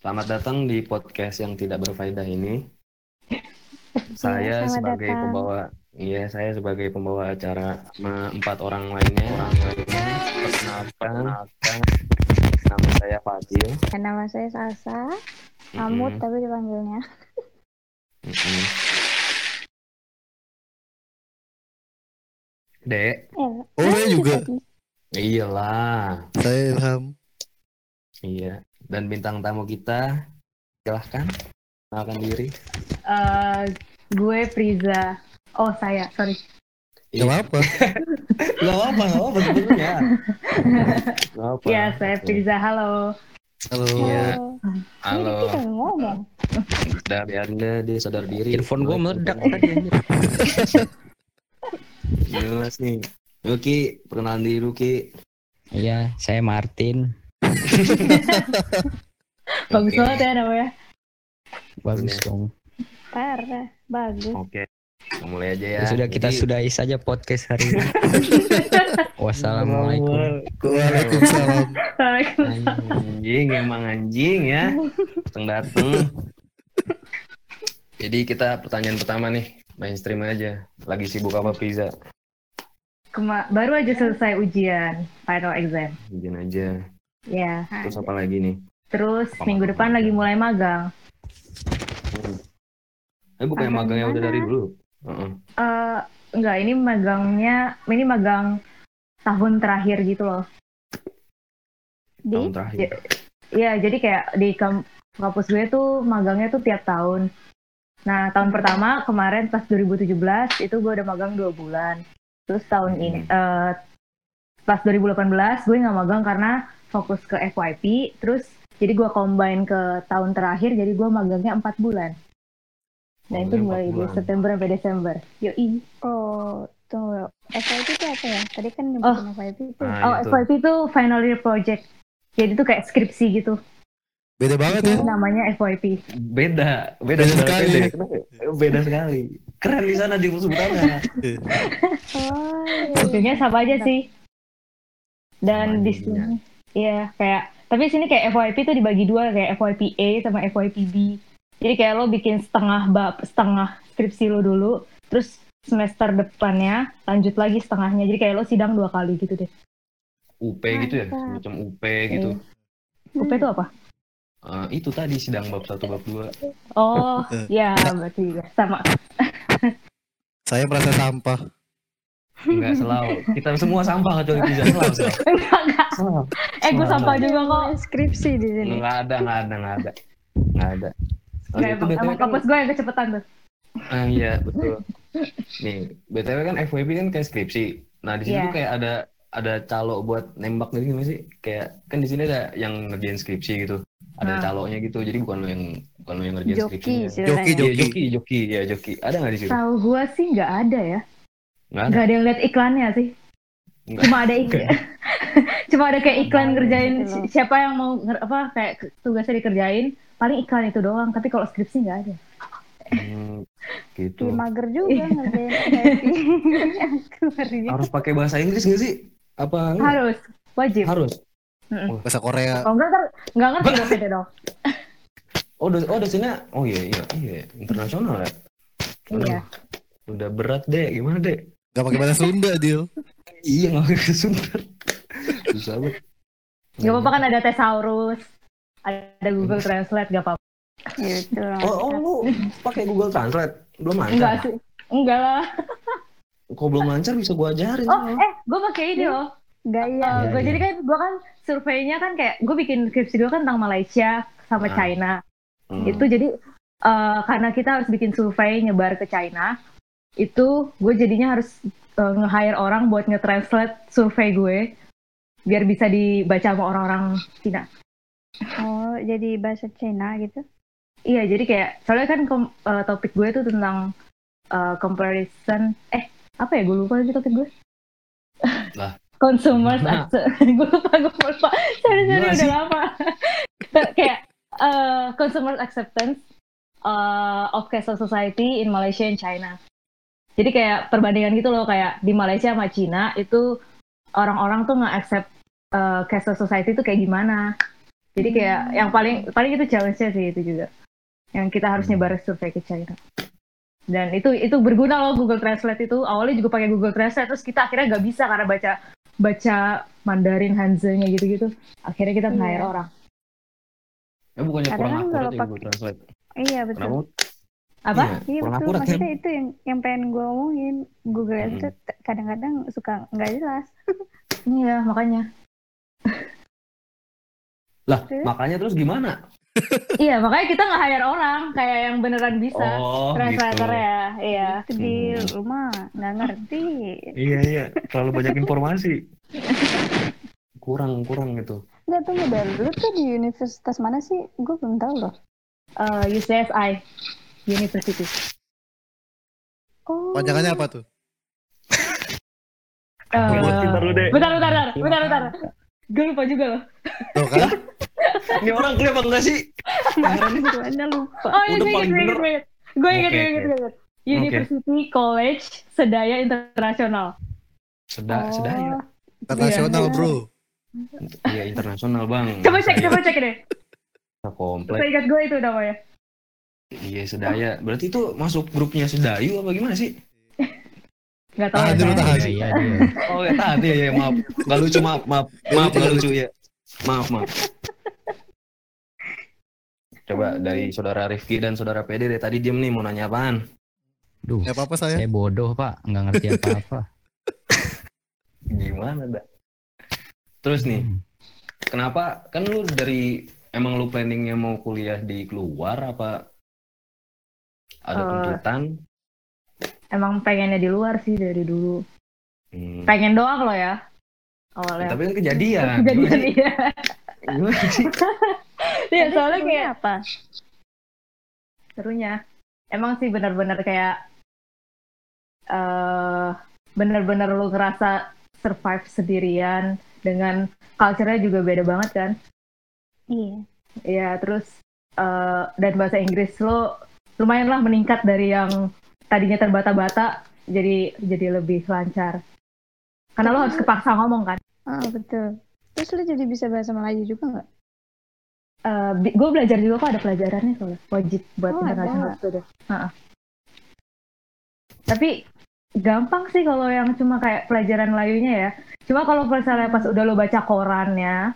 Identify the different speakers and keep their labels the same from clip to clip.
Speaker 1: Selamat datang di podcast yang tidak berfaedah ini. Saya
Speaker 2: selamat
Speaker 1: sebagai
Speaker 2: datang.
Speaker 1: pembawa, iya saya sebagai pembawa acara empat orang lainnya. Orang lainnya perkenalkan, nama saya Fadil.
Speaker 2: Dan nama saya Sasa. Amut
Speaker 1: Mm-mm,
Speaker 2: tapi dipanggilnya.
Speaker 1: mm-mm. Dek,
Speaker 2: Eh,
Speaker 3: Oh, saya juga.
Speaker 1: iyalah,
Speaker 3: Saya Ilham.
Speaker 1: iya. Dan bintang tamu kita, silahkan kenalkan diri.
Speaker 4: Eh, gue Priza. Oh saya, sorry.
Speaker 3: Gak apa-apa.
Speaker 1: Gak apa, gak apa sebetulnya. Gak apa.
Speaker 4: Ya saya Priza. Halo.
Speaker 3: Halo.
Speaker 1: Iya.
Speaker 2: oh,
Speaker 1: Halo.
Speaker 2: Ini kita ngomong.
Speaker 1: Udah deh dia sadar diri.
Speaker 5: Earphone gua meledak tadi.
Speaker 1: Jelas nih. Yuki, perkenalan diri Yuki.
Speaker 5: Iya, saya Martin.
Speaker 4: Bagus
Speaker 1: Oke.
Speaker 4: banget ya namanya.
Speaker 5: Bagus
Speaker 1: Iya.
Speaker 5: dong.
Speaker 2: Parah, bagus.
Speaker 1: Oke. Mulai aja ya.
Speaker 5: Ya sudah kita
Speaker 1: Jadi-
Speaker 5: sudahi saja podcast hari ini. Wassalamualaikum.
Speaker 3: Waalaikumsalam.
Speaker 4: Waalaikumsalam.
Speaker 1: Anjing, emang anjing ya. Dateng dateng. Jadi kita pertanyaan pertama nih, mainstream aja. Lagi sibuk apa pizza?
Speaker 4: Kema- baru aja selesai ujian final exam.
Speaker 1: Izin aja.
Speaker 4: Ya.
Speaker 1: Terus apa lagi nih?
Speaker 4: Terus minggu depan lagi mulai magang.
Speaker 1: Hmm. Eh bukan yang
Speaker 2: Magang
Speaker 1: magangnya udah dari dulu. Heeh.
Speaker 4: Eh enggak, ini magangnya ini magang tahun terakhir gitu loh.
Speaker 1: Tahun
Speaker 2: Di
Speaker 1: terakhir.
Speaker 4: Iya, jadi kayak di kam- kampus gue tuh magangnya tuh tiap tahun. Nah, tahun pertama kemarin pas 2017 itu gue udah magang dua bulan. Terus tahun ini eh, pas 2018 gue nggak magang karena fokus ke FYP. Terus jadi gue combine ke tahun terakhir, jadi gue magangnya empat bulan. Nah itu mulai dari. September sampai Desember. Yoi.
Speaker 2: Oh, tunggu. FYP itu apa ya? Tadi kan
Speaker 4: Oh.
Speaker 2: nyebutin FYP itu.
Speaker 1: Nah,
Speaker 4: oh,
Speaker 1: itu.
Speaker 4: FYP itu final year project. Jadi itu kayak skripsi gitu.
Speaker 3: Beda banget ya.
Speaker 4: Namanya FYP.
Speaker 1: Beda, beda,
Speaker 3: Beda sekali.
Speaker 1: Kenapa? Beda sekali. Keren di sana di sebutannya.
Speaker 2: Oh, iya.
Speaker 4: Sama aja sih. Dan di sini, iya kayak, tapi sini kayak FYP tuh dibagi dua kayak FYP A sama FYP B. Jadi kayak lo bikin setengah bab, setengah skripsi lo dulu, terus semester depannya lanjut lagi setengahnya. Jadi kayak lo sidang dua kali gitu deh.
Speaker 1: UP gitu ya, macam UP gitu.
Speaker 4: UP itu apa?
Speaker 1: Eh, itu tadi sidang bab satu bab dua.
Speaker 4: Oh, ya berarti sama.
Speaker 3: Saya merasa sampah.
Speaker 1: Enggak selalu. Kita semua sampah kecuali pizza selalu. Selalu.
Speaker 4: Enggak, enggak.
Speaker 1: Selalu.
Speaker 4: Eh, gue sampah juga kok.
Speaker 2: Skripsi di sini.
Speaker 1: Nggak ada, nggak ada, nggak ada. Nggak ada. Oh,
Speaker 4: Enggak, emang, emang
Speaker 1: kan,
Speaker 4: kampus gue yang kecepatan tuh.
Speaker 1: ah, iya betul. Nih, BTW kan FWB kan kayak skripsi. Nah, di sini
Speaker 4: Iya.
Speaker 1: tuh kayak ada ada calo buat nembak gitu gimana sih? Kayak kan di sini ada yang ngerjain skripsi gitu. Ada
Speaker 4: Nah.
Speaker 1: calonya gitu. Jadi bukan lo yang bukan lo yang ngerjain
Speaker 2: Joki
Speaker 1: skripsinya.
Speaker 2: istilahnya.
Speaker 3: Joki,
Speaker 1: Iya, joki, joki, ya joki. Ada nggak di situ?
Speaker 4: Tahu gue sih nggak ada ya.
Speaker 1: Nggak ada.
Speaker 4: Nggak ada yang lihat iklannya sih.
Speaker 1: Nggak.
Speaker 4: Cuma ada ik- cuma ada kayak iklan
Speaker 2: Nggak ada
Speaker 4: ngerjain
Speaker 2: gitu
Speaker 4: siapa yang mau apa kayak tugasnya dikerjain paling iklan itu doang tapi kalau skripsi nggak ada
Speaker 1: Hmm, gitu.
Speaker 2: Ih, mager juga ngerjain.
Speaker 1: Harus pakai bahasa Inggris nggak sih? Apa
Speaker 4: harus wajib
Speaker 1: harus?
Speaker 3: Bahasa Korea.
Speaker 4: kalau enggak ntar nggak ngerti dosennya dong
Speaker 1: Oh, dos oh dosennya, oh iya iya iya internasional ya.
Speaker 4: iya
Speaker 1: Udah berat deh, gimana deh?
Speaker 3: Gak pakai bahasa Sunda, Dil.
Speaker 1: Iya nggak pakai Sunda. Susah banget.
Speaker 4: nggak apa-apa kan ada thesaurus ada Google Translate nggak apa-apa
Speaker 2: Gitu.
Speaker 1: Oh, oh lu pakai Google Translate? Belum
Speaker 4: enggak
Speaker 1: lancar?
Speaker 4: sih enggak lah
Speaker 1: Kok belum lancar bisa gua ajarin?
Speaker 4: oh eh gue pakai ini loh
Speaker 2: Gaya.
Speaker 1: Iya,
Speaker 4: gue
Speaker 1: iya.
Speaker 4: jadi kan gue kan surveinya kan kayak gue bikin skripsi gue kan tentang Malaysia sama
Speaker 1: Ah.
Speaker 4: China
Speaker 1: Hmm.
Speaker 4: itu jadi eh, karena kita harus bikin survei nyebar ke China itu gue jadinya harus eh, nge-hire orang buat nge-translate survei gue biar bisa dibaca sama orang-orang Cina
Speaker 2: Oh, jadi bahasa Cina gitu.
Speaker 4: iya jadi kayak soalnya kan kom- eh, topik gue tuh tentang eh, comparison eh apa ya gue lupa lagi topik gue
Speaker 1: Lah.
Speaker 4: consumers
Speaker 1: Nah.
Speaker 4: gue lupa gue lupa sorry sorry udah lama kayak eh, consumer acceptance uh, of casual society in Malaysia and China. Jadi kayak perbandingan gitu loh kayak di Malaysia sama Cina itu orang-orang tuh nggak accept uh, casual society itu kayak gimana. Jadi kayak yang paling paling itu challenge-nya sih itu juga. Yang kita harus
Speaker 1: Hmm.
Speaker 4: nyebar survei ke China. Dan itu itu berguna loh Google Translate itu. Awalnya juga pakai Google Translate terus kita akhirnya nggak bisa karena baca baca Mandarin Hanzi-nya gitu-gitu. Akhirnya kita
Speaker 2: Iya.
Speaker 4: nge-hire orang.
Speaker 1: Ya bukannya kurang
Speaker 2: kan
Speaker 1: akurat
Speaker 2: kalau
Speaker 1: ya Google Translate.
Speaker 2: Iya
Speaker 1: Kenapa?
Speaker 4: Apa?
Speaker 1: Iya,
Speaker 2: Iya
Speaker 1: kurang
Speaker 2: betul.
Speaker 1: akurat kan?
Speaker 2: Maksudnya itu yang yang pengen gue omongin. Google
Speaker 1: Hmm.
Speaker 2: itu kadang-kadang suka nggak jelas.
Speaker 4: Iya, makanya.
Speaker 1: Lah,
Speaker 2: Terus?
Speaker 1: makanya terus gimana?
Speaker 4: Iya, makanya kita nge-hire orang kayak yang beneran bisa.
Speaker 1: Oh, gitu.
Speaker 4: Translator ya, iya.
Speaker 2: Itu di
Speaker 1: Hmm.
Speaker 2: rumah nggak ngerti.
Speaker 1: Iya, iya. Terlalu banyak informasi. Kurang, kurang gitu.
Speaker 2: Nggak tunggu dah. Lu tuh di universitas mana sih? Gue belum tahu loh.
Speaker 4: Eh, UCSI University.
Speaker 2: Oh.
Speaker 3: Panjangannya apa tuh?
Speaker 4: Eh,
Speaker 1: Bentar
Speaker 4: bentar, bentar, bentar, bentar. Gue lupa juga loh.
Speaker 3: Tuh kan?
Speaker 1: Ini orang clear apa enggak sih?
Speaker 2: Tujuannya lupa.
Speaker 4: Oh, iya, gue inget, gue inget, gue inget. Gue inget, gue inget. University College Sedaya Internasional.
Speaker 1: Seda,
Speaker 2: Oh.
Speaker 1: sedaya.
Speaker 3: Internasional
Speaker 2: Iya.
Speaker 3: bro.
Speaker 1: Iya, internasional, Bang.
Speaker 4: Coba cek, coba cek deh.
Speaker 1: komplek.
Speaker 4: Saya ingat gue itu namanya.
Speaker 1: Iya, sedaya. Berarti itu masuk grupnya Sedayu apa gimana sih?
Speaker 4: Gak tau.
Speaker 3: Tahan
Speaker 4: ya,
Speaker 3: dulu, tahan.
Speaker 5: Iya, iya, dia.
Speaker 1: Oh, ya tahan ya, ya, maaf. Gak lucu, maaf, maaf. Maaf, gak lucu ya. Maaf, maaf. Coba dari saudara Rifki dan saudara Pede deh. Tadi diem nih mau nanya apaan?
Speaker 5: Duh,
Speaker 3: Ya apa-apa saya.
Speaker 5: saya bodoh pak, nggak ngerti apa-apa.
Speaker 1: Gimana, dak? Terus nih,
Speaker 5: Hmm.
Speaker 1: kenapa kan lu dari emang lu planningnya mau kuliah di luar apa ada
Speaker 4: Eh,
Speaker 1: tuntutan?
Speaker 4: Emang pengennya di luar sih dari dulu.
Speaker 1: Hmm.
Speaker 4: Pengen doang loh ya. Awalnya.
Speaker 1: Tapi kan kejadian.
Speaker 4: Kejadian iya.
Speaker 1: Gimana sih?
Speaker 4: Iya, soalnya
Speaker 2: serunya
Speaker 4: kayak
Speaker 2: apa?
Speaker 4: serunya. Emang sih benar-benar kayak eh benar-benar lu ngerasa survive sendirian dengan culture-nya juga beda banget kan.
Speaker 2: Iya.
Speaker 4: Iya, terus eh dan bahasa Inggris lo lumayan lah meningkat dari yang tadinya terbata-bata jadi jadi lebih lancar. Karena lo harus kepaksa ngomong kan.
Speaker 2: Ah betul. Terus lu jadi bisa bahasa Melayu juga nggak?
Speaker 4: gue belajar juga kok ada pelajarannya soalnya wajib buat
Speaker 2: Oh,
Speaker 4: international student. Ha-ha. Tapi gampang sih kalau yang cuma kayak pelajaran Melayunya ya. Cuma kalau misalnya pas udah lo baca korannya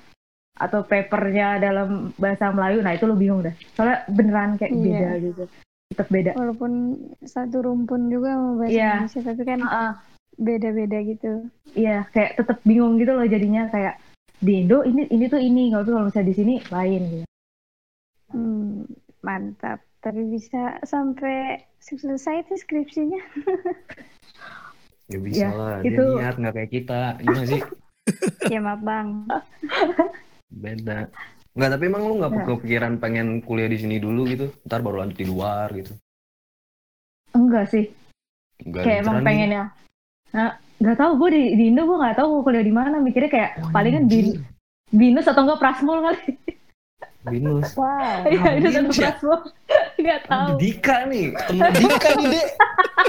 Speaker 4: atau papernya dalam bahasa Melayu, nah itu lo bingung dah. Soalnya beneran kayak
Speaker 2: Iya.
Speaker 4: beda gitu. Tetap beda.
Speaker 2: Walaupun satu rumpun juga mau bahasa
Speaker 4: Iya.
Speaker 2: Indonesia, tapi kan
Speaker 4: Ha-ha.
Speaker 2: beda-beda gitu.
Speaker 4: Iya, kayak tetap bingung gitu loh jadinya kayak di Indo ini ini tuh ini, kalau kalau misalnya di sini lain gitu.
Speaker 2: Hmm, mantap. Tapi bisa sampai selesai tuh skripsinya.
Speaker 1: Ya bisa
Speaker 4: Ya,
Speaker 1: lah. Dia
Speaker 4: itu-
Speaker 1: niat nggak kayak kita. Gimana sih?
Speaker 2: ya maaf bang.
Speaker 1: Beda. Enggak, tapi emang lu nggak
Speaker 4: Ya.
Speaker 1: kepikiran pengen kuliah di sini dulu gitu? Ntar baru lanjut di luar gitu?
Speaker 4: Enggak sih,
Speaker 1: Enggak
Speaker 4: kayak emang
Speaker 1: beneran
Speaker 4: pengen ya nah, nggak tahu gue di, di Indo gue nggak tahu mau kuliah di mana mikirnya kayak
Speaker 1: nih.
Speaker 4: palingan bin, binus atau enggak prasmul kali
Speaker 1: Binus.
Speaker 2: Wow.
Speaker 4: Iya, atau
Speaker 1: binus ya?
Speaker 4: prasmul nggak
Speaker 1: Oh,
Speaker 4: tahu
Speaker 1: Dika nih, temen Dika nih, Dek.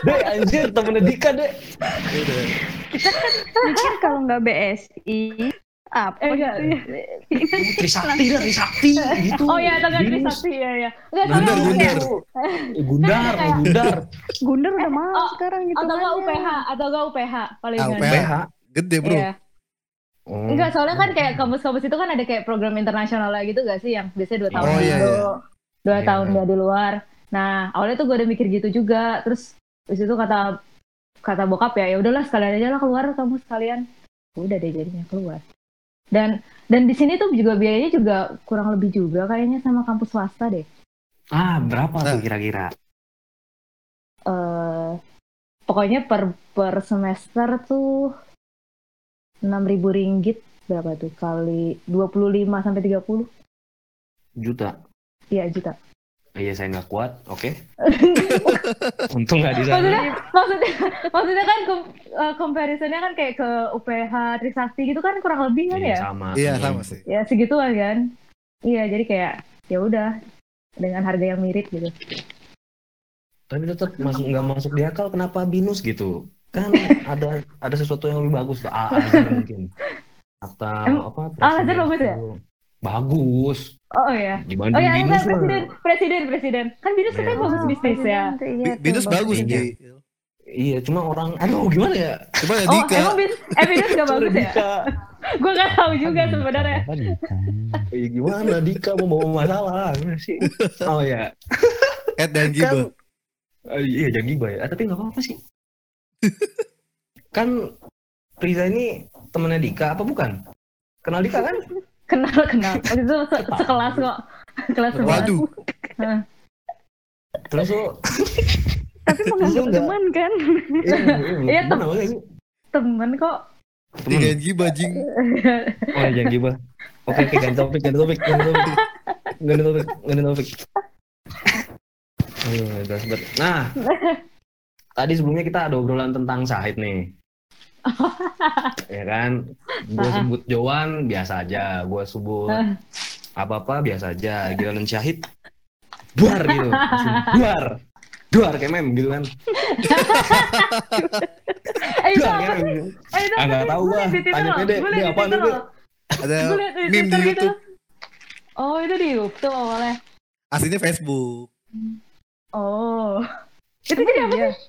Speaker 1: Dek, anjir, temennya Dika, Dek.
Speaker 2: Mikir kalau nggak BSI apa
Speaker 4: eh enggak
Speaker 2: gitu ya?
Speaker 1: Trisakti dah, Trisakti gitu.
Speaker 4: oh ya atau enggak. Trisakti ya ya enggak
Speaker 3: Gundar,
Speaker 4: soalnya
Speaker 3: Gundar.
Speaker 4: kayak-
Speaker 1: Eh, Gundar, oh, Gundar.
Speaker 2: Gundar udah mau
Speaker 4: oh,
Speaker 2: sekarang gitu
Speaker 4: atau enggak
Speaker 2: kan ya.
Speaker 4: UPH atau enggak UPH paling
Speaker 3: Ah. UPH.
Speaker 1: PH.
Speaker 3: Gede bro.
Speaker 4: Iya.
Speaker 1: Oh.
Speaker 4: Enggak, soalnya kan kayak kampus-kampus itu kan ada kayak program internasional lah gitu gak sih yang biasanya dua tahun
Speaker 3: Oh, iya,
Speaker 4: Indo,
Speaker 3: iya.
Speaker 4: dua
Speaker 1: Iya.
Speaker 4: tahun dia di luar. Nah awalnya tuh gue udah mikir gitu juga, terus di situ kata kata bokap ya, ya udahlah sekalian aja lah keluar kamu sekalian. Udah deh jadinya keluar. Dan dan di sini tuh juga biayanya juga kurang lebih juga kayaknya sama kampus swasta deh.
Speaker 1: Ah, berapa tuh
Speaker 3: Nah.
Speaker 1: kira-kira?
Speaker 4: eh pokoknya per per semester tuh 6.000 ringgit berapa tuh kali 25 sampai 30
Speaker 1: Juta.
Speaker 4: Iya juta.
Speaker 1: Iya, saya nggak kuat. Oke. Untung nggak di
Speaker 4: Maksudnya,
Speaker 1: sana.
Speaker 4: maksudnya, maksudnya kan kom, eh, comparisonnya kan kayak ke UPH Trisakti gitu kan kurang lebih kan
Speaker 1: Iya,
Speaker 4: ya?
Speaker 1: sama.
Speaker 3: Iya sama sih.
Speaker 4: Ya segituan kan. Iya jadi kayak ya udah dengan harga yang mirip gitu.
Speaker 1: Tapi tetap masuk nggak masuk di akal kenapa binus gitu? Kan ada ada sesuatu yang lebih bagus tuh. Ah, Azhar mungkin. Atau
Speaker 4: Em-
Speaker 1: apa?
Speaker 4: Al-Azhar
Speaker 1: presiden
Speaker 4: bagus ya?
Speaker 1: Bagus
Speaker 4: Oh iya.
Speaker 1: dibanding
Speaker 4: Oh iya,
Speaker 1: Binus
Speaker 4: enggak,
Speaker 1: mah.
Speaker 4: presiden, presiden, presiden. Kan Binus katanya
Speaker 1: Iya.
Speaker 4: bagus bisnisnya.
Speaker 2: Iya, tuh,
Speaker 3: Binus bagus
Speaker 1: Iya.
Speaker 3: Ji.
Speaker 1: Iya, cuma orang, aduh gimana ya?
Speaker 3: Coba ya
Speaker 4: Oh,
Speaker 3: Dika.
Speaker 4: emang Bin, eh Binus gak bagus ya? Gue gak tahu juga sebenarnya.
Speaker 5: Dika?
Speaker 1: Iya, gimana Dika mau bawa masalah gimana sih? Oh ya,
Speaker 3: Ed dan Giba.
Speaker 1: Eh, iya jangan gibah ya. Ah, tapi nggak apa-apa sih. kan Riza ini temennya Dika apa bukan? Kenal Dika kan?
Speaker 4: Kenal, kenal. Waktu itu se- sekelas kok. Kelas sebelas.
Speaker 3: Waduh.
Speaker 1: Terus lo,
Speaker 2: Tapi menganggap teman kan?
Speaker 1: iya,
Speaker 4: Iya,
Speaker 1: namanya sih?
Speaker 4: Temen kok.
Speaker 3: Dika dan Giba jing.
Speaker 1: Oh jangan gibah. Oke, oke, ganti topik, ganti topik, ganti topik. Ganti topik, ganti topik. Aduh, udah sempet. Nah, tadi sebelumnya kita ada obrolan tentang Syahid nih. Ya kan, gue sebut Jowan biasa aja, gue sebut apa-apa biasa aja. Giliran Syahid, buar gitu, langsung buar, duar kayak mem gitu kan.
Speaker 4: Eh
Speaker 1: Duar
Speaker 4: apa
Speaker 1: kayak mem.
Speaker 4: Eh
Speaker 1: Ah,
Speaker 4: apa
Speaker 1: nggak tahu
Speaker 4: Twitter
Speaker 1: Tanya
Speaker 4: loh.
Speaker 1: Dede,
Speaker 4: Gua
Speaker 1: Dede,
Speaker 4: liat di
Speaker 1: apaan,
Speaker 4: Twitter
Speaker 1: Dede?
Speaker 4: loh.
Speaker 3: Ada
Speaker 4: Gua liat di
Speaker 3: meme di
Speaker 4: Twitter gitu.
Speaker 3: YouTube.
Speaker 4: Oh itu di YouTube awalnya.
Speaker 3: Aslinya Facebook.
Speaker 4: Oh. Itu jadi apa
Speaker 2: Iya.
Speaker 4: sih?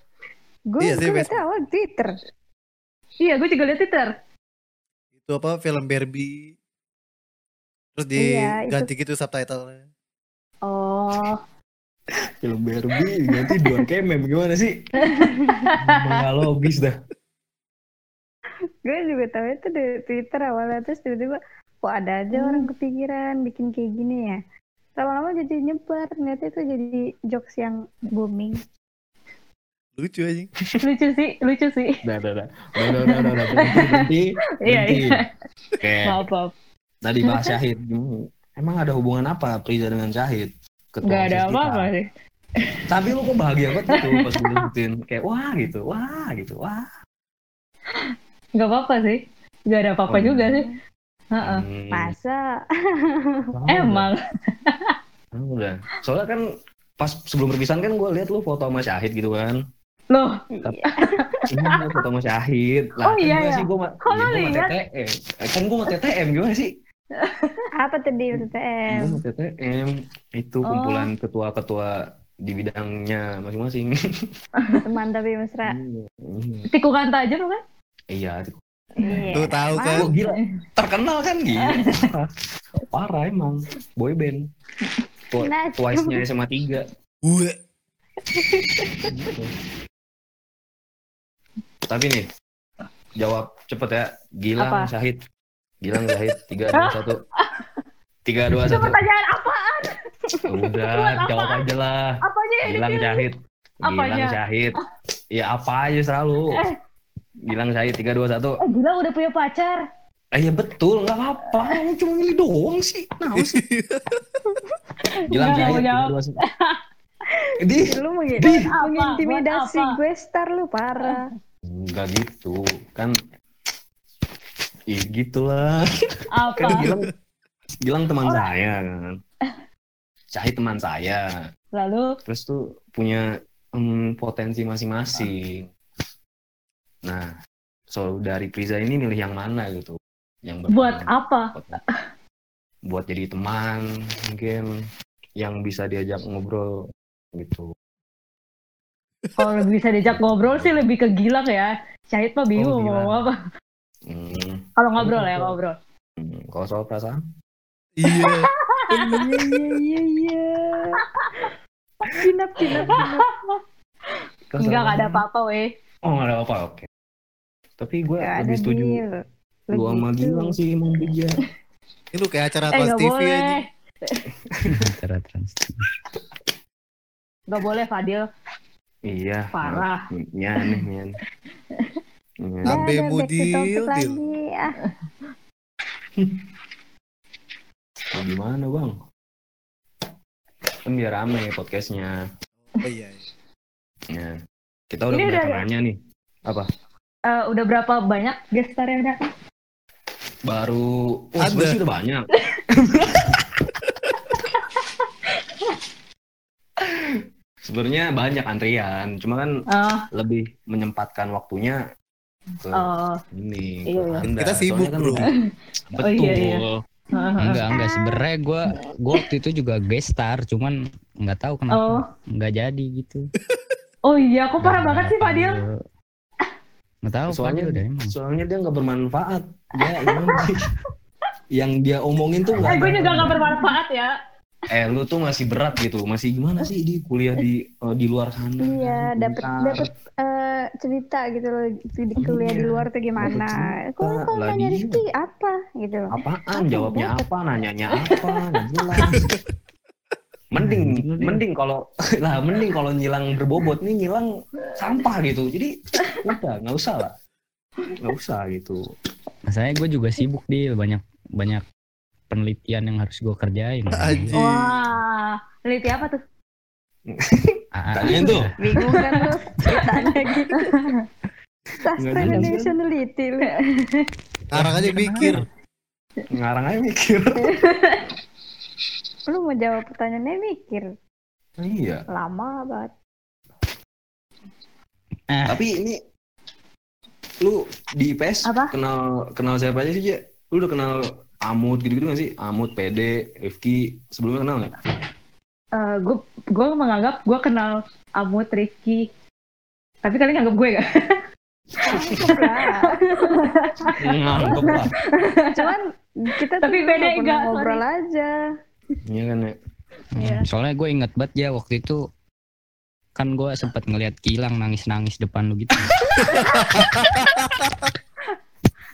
Speaker 2: Gue
Speaker 3: Iya sih,
Speaker 2: gue tahu Twitter.
Speaker 4: Iya, gue juga liat Twitter.
Speaker 3: Itu apa film Barbie. Terus
Speaker 2: Iya, itu-
Speaker 3: diganti gitu subtitlenya.
Speaker 4: Oh.
Speaker 1: Film Barbie ganti duar kayak mem gimana sih? Nggak logis dah.
Speaker 2: Gue juga tahu itu di Twitter awalnya terus tiba-tiba kok ada aja
Speaker 4: Hmm.
Speaker 2: orang kepikiran bikin kayak gini ya. Lama-lama jadi nyebar, ternyata itu jadi jokes yang booming.
Speaker 3: Lucu aja.
Speaker 4: lucu sih, lucu sih.
Speaker 1: Udah, udah, udah. Udah, udah, udah, udah, udah. Berhenti, berhenti.
Speaker 4: Iya, iya.
Speaker 1: Oke,
Speaker 4: Maaf, maaf.
Speaker 1: tadi bahas Syahid. Emang ada hubungan apa Priza dengan Syahid? Ketua
Speaker 4: Gak ada apa-apa sih.
Speaker 1: Tapi lu kok bahagia banget gitu pas gue sebutin. Kayak wah gitu, wah gitu, wah.
Speaker 4: Gak apa-apa sih. Gak ada apa-apa
Speaker 1: Oh,
Speaker 4: juga sih. Heeh.
Speaker 1: Hmm,
Speaker 2: Masa?
Speaker 1: oh,
Speaker 4: Emang.
Speaker 1: Udah. Udah. Soalnya kan pas sebelum perpisahan kan gue lihat lu foto sama Syahid gitu kan.
Speaker 4: Loh,
Speaker 1: Iya, foto sama Syahid. Lah,
Speaker 4: Oh,
Speaker 1: kan
Speaker 4: iya,
Speaker 1: gua
Speaker 4: iya.
Speaker 1: sih gue
Speaker 4: Kok lu
Speaker 1: gue
Speaker 4: lihat?
Speaker 1: TTM. Eh, Kan gue TTM gimana sih?
Speaker 2: Apa tadi
Speaker 1: Gue
Speaker 2: TTM?
Speaker 1: TTM itu
Speaker 4: Oh.
Speaker 1: kumpulan ketua-ketua di bidangnya masing-masing.
Speaker 2: Teman tapi mesra.
Speaker 1: Iya.
Speaker 4: tikungan tajam kan?
Speaker 1: Iya,
Speaker 2: Iya.
Speaker 3: Tuh tahu kan.
Speaker 1: Oh, gila. Terkenal kan gila. Parah. Parah emang. Boy band.
Speaker 2: Nah,
Speaker 1: Twice-nya SMA 3.
Speaker 3: Gue.
Speaker 1: Tapi nih, jawab cepet ya. Gilang
Speaker 4: Apa?
Speaker 1: Syahid. Gilang Syahid. 3, 2, 1. 3, 2,
Speaker 4: Itu
Speaker 1: 1.
Speaker 4: pertanyaan apa?
Speaker 1: Udah,
Speaker 4: Buat
Speaker 1: jawab
Speaker 4: apaan?
Speaker 1: aja lah.
Speaker 4: Apanya yang
Speaker 1: Gilang? Syahid. Gilang
Speaker 4: Apanya?
Speaker 1: Syahid. Ya apa aja selalu.
Speaker 4: Eh.
Speaker 1: Gilang Syahid. 3, 2, 1.
Speaker 4: Eh, gila udah punya pacar.
Speaker 1: Eh ya betul, nggak apa-apa. Lu cuma milih doang sih. Nah, sih. Gilang
Speaker 4: mau
Speaker 1: Syahid. 3, 2, 1. Di,
Speaker 2: Lu mengi-
Speaker 1: Di.
Speaker 4: Apa?
Speaker 2: mengintimidasi gue star lu parah.
Speaker 1: Enggak gitu. Kan Ih, gitulah.
Speaker 4: Apa?
Speaker 1: Kan Gilang Gilang teman saya kan. Syahid teman saya.
Speaker 4: Lalu,
Speaker 1: Terus tuh punya em, potensi masing-masing. Nah, so dari Priza ini milih yang mana gitu? Yang
Speaker 4: buat apa?
Speaker 1: buat jadi teman mungkin yang bisa diajak ngobrol gitu.
Speaker 4: Kalau bisa diajak ngobrol sih lebih ke Gilang ya. Syahid mah bingung
Speaker 1: Oh,
Speaker 4: mau
Speaker 1: Gilang.
Speaker 4: ngomong apa.
Speaker 1: Hmm,
Speaker 4: Kalau ngobrol ya, ngobrol.
Speaker 1: hmm, Kalau soal perasaan,
Speaker 3: Iya.
Speaker 2: Iya iya iya. Pinap pinap
Speaker 4: Enggak, nggak ada apa-apa weh.
Speaker 1: Oh nggak ada apa, oke. Tapi gue
Speaker 2: Gak
Speaker 1: lebih setuju lu sama. Gilang sih emang dia.
Speaker 3: Ini lu kayak acara
Speaker 4: Eh,
Speaker 3: Trans TV
Speaker 4: boleh.
Speaker 3: aja.
Speaker 5: Acara trans.
Speaker 4: Nggak boleh, Fadil.
Speaker 1: Iya.
Speaker 4: Parah.
Speaker 1: Iya nih, iya.
Speaker 3: Sampai mudil,
Speaker 2: lagi.
Speaker 1: Mau gimana bang? Kan biar rame podcastnya.
Speaker 3: Oh iya.
Speaker 1: Ya. Kita udah
Speaker 4: Ini udah-
Speaker 1: nanya nih. Apa?
Speaker 4: Eh, udah berapa banyak gestar yang datang?
Speaker 1: Baru. Oh,
Speaker 3: Ada.
Speaker 1: udah banyak. Sebenarnya banyak antrian, cuma kan
Speaker 4: Oh,
Speaker 1: lebih menyempatkan waktunya ke
Speaker 4: oh.
Speaker 1: ini.
Speaker 4: Iya,
Speaker 1: ke
Speaker 4: iya.
Speaker 1: Anda.
Speaker 3: Kita sibuk,
Speaker 1: Soalnya kan
Speaker 3: bro.
Speaker 1: lebih-
Speaker 4: Oh,
Speaker 1: Betul.
Speaker 4: iya, iya.
Speaker 5: Enggak, enggak sebenarnya gue gue waktu itu juga guest star, cuman nggak tahu
Speaker 4: Oh,
Speaker 5: kenapa nggak jadi gitu.
Speaker 4: oh iya, kok parah
Speaker 5: Nggak
Speaker 4: banget sih Fadil.
Speaker 5: Nggak tahu
Speaker 1: soalnya
Speaker 5: Fadil deh emang.
Speaker 1: soalnya dia nggak bermanfaat dia yang dia omongin tuh
Speaker 4: Eh,
Speaker 1: nggak
Speaker 4: gue juga
Speaker 1: ada-
Speaker 4: gak bermanfaat ya.
Speaker 1: Eh lu tuh masih berat gitu. Masih gimana sih di kuliah di eh, di luar sana?
Speaker 2: Iya, dapat dapat eh, cerita gitu loh di kuliah di
Speaker 1: Iya,
Speaker 2: luar tuh gimana.
Speaker 1: dapet
Speaker 2: Kok kok
Speaker 1: Lah,
Speaker 2: nanya. Rizky apa? gitu.
Speaker 1: apaan? Jawabnya apa? Nanyanya apa? Nggak jelas mending mending kalau lah mending kalau nyilang berbobot nih nyilang sampah gitu. Jadi udah nggak usah lah. Nggak usah gitu.
Speaker 5: Masalahnya gue juga sibuk di banyak banyak penelitian yang harus gue kerjain.
Speaker 3: Anjing.
Speaker 4: Wah, teliti apa tuh?
Speaker 5: Ah, ah,
Speaker 1: Tanyain tuh.
Speaker 2: Bingung kan lu ceritanya gitu. Sastra Indonesia neliti lu.
Speaker 3: Sekarang aja mikir.
Speaker 1: ngarang aja mikir
Speaker 2: Lu mau jawab pertanyaannya mikir.
Speaker 1: iya
Speaker 2: Lama banget.
Speaker 5: Ah.
Speaker 1: tapi ini lu di IPS
Speaker 4: Apa?
Speaker 1: kenal kenal siapa aja sih Ja? lu udah kenal Amut gitu-gitu gak sih Amut PD Rifki sebelumnya kenal nggak
Speaker 4: Eh, gue gue menganggap gue kenal Amut, Rifki. Tapi kalian nganggap gue gak?
Speaker 2: Anggap lah. Cuman kita
Speaker 4: Tapi
Speaker 2: tuh
Speaker 4: beda enggak,
Speaker 2: ngobrol aja.
Speaker 1: iya kan ya
Speaker 4: Iya.
Speaker 5: Hmm, Soalnya gue inget banget ya waktu itu kan gue sempat ngeliat Gilang nangis-nangis depan lu gitu.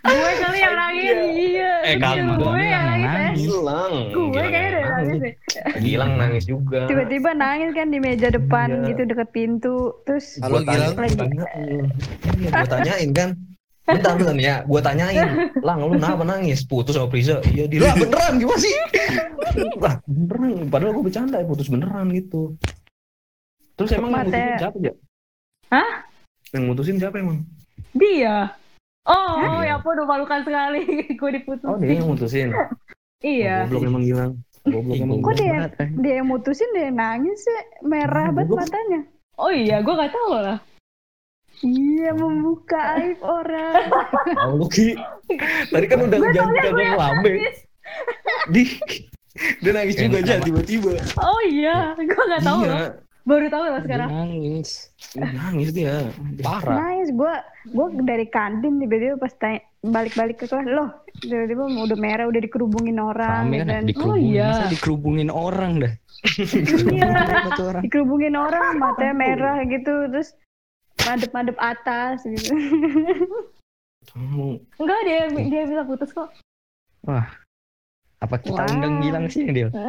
Speaker 4: gue kali yang nangis. Iya.
Speaker 1: Eh, kamu
Speaker 4: gue yang nangis.
Speaker 5: nangis.
Speaker 1: Gilang
Speaker 4: Gue kayaknya udah nangis deh.
Speaker 1: Gilang nangis juga
Speaker 2: Tiba-tiba nangis kan di meja depan
Speaker 1: Iya.
Speaker 2: gitu deket pintu. Terus
Speaker 3: Halo, Gilang.
Speaker 1: gua tanyain Iya, kan bentar bentar ya gua tanyain lang lu kenapa nangis putus sama Priza iya di lah beneran gimana sih lah beneran padahal gua bercanda ya putus beneran gitu terus emang yang
Speaker 2: Mate.
Speaker 1: mutusin siapa ya
Speaker 4: Hah?
Speaker 1: yang mutusin siapa emang
Speaker 4: Dia. Oh,
Speaker 1: Hah?
Speaker 4: ya ampun memalukan sekali. gue diputusin.
Speaker 1: oh dia yang mutusin
Speaker 4: Iya.
Speaker 1: emang Gilang goblok emang
Speaker 2: Kok
Speaker 1: Gilang.
Speaker 2: dia- dia yang mutusin dia yang nangis sih merah
Speaker 1: Hmm,
Speaker 2: banget matanya.
Speaker 4: Oh iya, gue gak tahu lah.
Speaker 2: Iya membuka aib orang.
Speaker 1: Oh, lu Ki. Tadi kan udah jangan kagak ngelambe. Di dia nangis juga aja tiba-tiba.
Speaker 4: Oh iya, gue gak tahu loh. Baru tahu loh
Speaker 5: Dia
Speaker 4: sekarang.
Speaker 5: nangis.
Speaker 1: nangis dia. Parah.
Speaker 2: nangis gue gue dari kantin tiba-tiba pas tanya balik-balik ke kelas loh tiba-tiba udah merah udah dikerubungin orang
Speaker 5: Rame kan
Speaker 2: kan.
Speaker 5: dikerubungin,
Speaker 4: Oh, iya.
Speaker 5: masa dikerubungin orang dah.
Speaker 2: Iya.
Speaker 5: Tuh orang?
Speaker 2: dikerubungin orang matanya merah gitu terus madep-madep atas gitu
Speaker 1: Kamu
Speaker 4: Enggak, dia dia bisa putus kok.
Speaker 5: Apa kita
Speaker 2: Wah.
Speaker 5: undang Gilang sih Dil?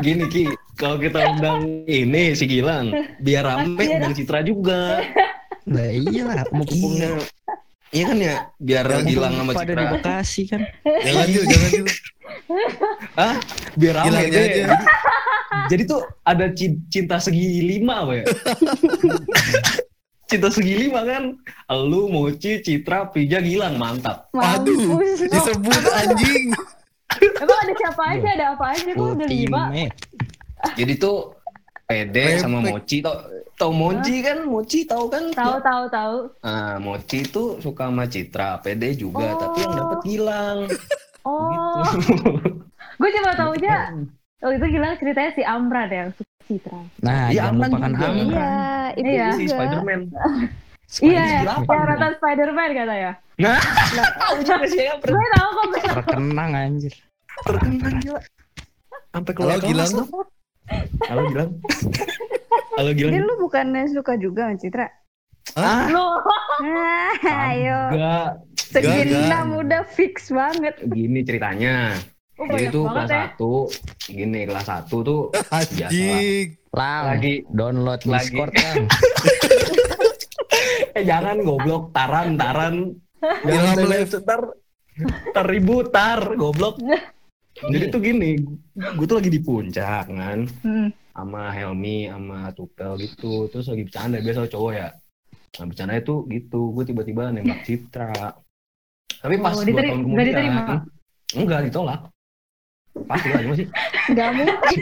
Speaker 1: gini Ki, kalau kita undang ini si Gilang, biar rame undang Citra juga.
Speaker 5: Nah iyalah, mumpung
Speaker 1: Iya. Iya kan ya, biar Gilang sama
Speaker 5: pada di
Speaker 1: Citra.
Speaker 5: Bekasi kan.
Speaker 3: Jangan Jul, jangan Jul.
Speaker 1: Hah? Biar rame
Speaker 3: Gilangnya
Speaker 1: deh.
Speaker 3: aja.
Speaker 1: Jadi, jadi tuh ada ci- cinta segi lima apa ya? cinta segi lima kan? Lu, Mochi, Citra, Pija, Gilang, mantap.
Speaker 3: Aduh,
Speaker 2: mampus
Speaker 3: disebut anjing.
Speaker 4: Emang ada siapa aja, ada apa aja kok udah lima.
Speaker 1: Jadi tuh Pede sama. Mochi tau tau Mochi kan Mochi tahu kan
Speaker 4: Tahu tahu tahu.
Speaker 1: nah Mochi tuh suka sama Citra Pede juga
Speaker 4: Oh.
Speaker 1: tapi yang dapat Gilang
Speaker 4: Oh,
Speaker 1: gitu
Speaker 4: gue cuma tahu aja. Oh itu gila ceritanya si Amran yang suka Citra.
Speaker 5: Nah,
Speaker 1: Iya,
Speaker 5: jangan
Speaker 1: Amran
Speaker 5: lupakan
Speaker 1: juga.
Speaker 5: Amran.
Speaker 2: iya itu
Speaker 4: Iya.
Speaker 1: si
Speaker 2: juga
Speaker 1: Spiderman
Speaker 4: Iya, yang
Speaker 1: kan?
Speaker 4: nonton Spider-Man katanya.
Speaker 1: nah tahu juga sih yang
Speaker 4: Gue tahu kok. gue-
Speaker 5: Terkenang anjir.
Speaker 1: terkenal gila sampai keluar
Speaker 3: Halo, Gilang.
Speaker 1: halo Gilang halo Gilang
Speaker 2: lu bukannya suka juga sama Citra?
Speaker 1: ah
Speaker 2: Nah, ayo.
Speaker 1: enggak
Speaker 2: Segenam udah fix banget.
Speaker 1: gini ceritanya
Speaker 4: oh,
Speaker 1: jadi tuh
Speaker 4: banget
Speaker 1: kelas
Speaker 4: ya.
Speaker 1: satu gini kelas satu tuh
Speaker 3: Anjing.
Speaker 5: Lang,
Speaker 1: lagi
Speaker 5: download
Speaker 1: lagi.
Speaker 5: Discord Lang.
Speaker 1: Eh jangan goblok. Taran taran.
Speaker 3: Jangan live.
Speaker 1: ntar tar ribut tar goblok. Jadi tuh gini gue tuh lagi di puncak kan.
Speaker 4: Hmm.
Speaker 1: sama Helmi sama Tupel gitu. Terus lagi bercanda biasa cowok ya. Nah bercanda itu gitu gue tiba-tiba nembak Citra. Tapi pas
Speaker 4: Oh,
Speaker 1: dua tahun
Speaker 4: nggak
Speaker 1: kemudian
Speaker 4: diterima?
Speaker 1: enggak ditolak. Pasti lah sih?
Speaker 2: Gak mungkin.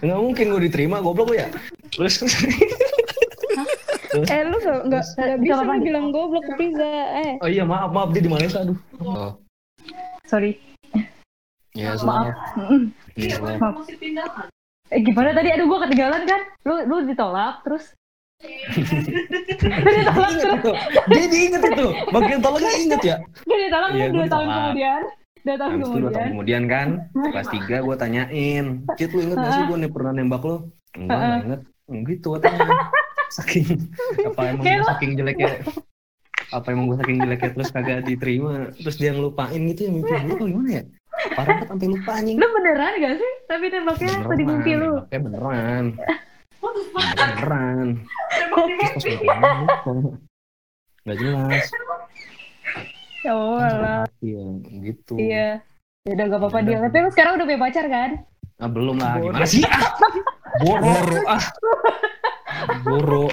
Speaker 1: nggak mungkin gue diterima goblok lu ya. terus
Speaker 2: Eh lu gak, gak, gak bisa lu bilang goblok ke Pizza. Eh.
Speaker 1: oh iya maaf maaf dia di Malaysia aduh oh.
Speaker 4: sorry.
Speaker 1: Ya,
Speaker 4: Maaf.
Speaker 1: Iya, sudah.
Speaker 4: Maaf. Eh, gimana tadi? Aduh, gue ketinggalan kan? Lu lu ditolak terus lu ditolak terus
Speaker 1: Dia diinget itu. Bagian tolongnya inget ya.
Speaker 4: gue ditolak
Speaker 1: Iya, gua
Speaker 4: dua tahun kemudian. Dua tahun
Speaker 1: Habis itu dua
Speaker 4: kemudian.
Speaker 1: tahun kemudian kan, kelas 3 gue tanyain, Cit lu inget gak sih gue nih pernah nembak lo? Enggak,
Speaker 4: Heeh.
Speaker 1: gak inget. Gitu katanya. Saking, apa emang gue saking jeleknya, apa emang gue saking jeleknya terus kagak diterima, terus dia ngelupain gitu ya mimpi gue apa gimana ya? Parah banget sampai lupa anjing.
Speaker 4: Lu beneran gak sih? Tapi nembaknya apa di mimpi lu?
Speaker 1: nembaknya beneran. Beneran. Terus pas mimpinya lupa. Gak jelas.
Speaker 4: Ya Allah.
Speaker 1: Iya, gitu.
Speaker 4: Iya. Ya udah gak apa-apa dia. Tapi lu sekarang udah punya pacar kan?
Speaker 1: Ah, belum lah, gimana sih? Ah, Boro.
Speaker 3: Boro.
Speaker 1: Ah. Boro.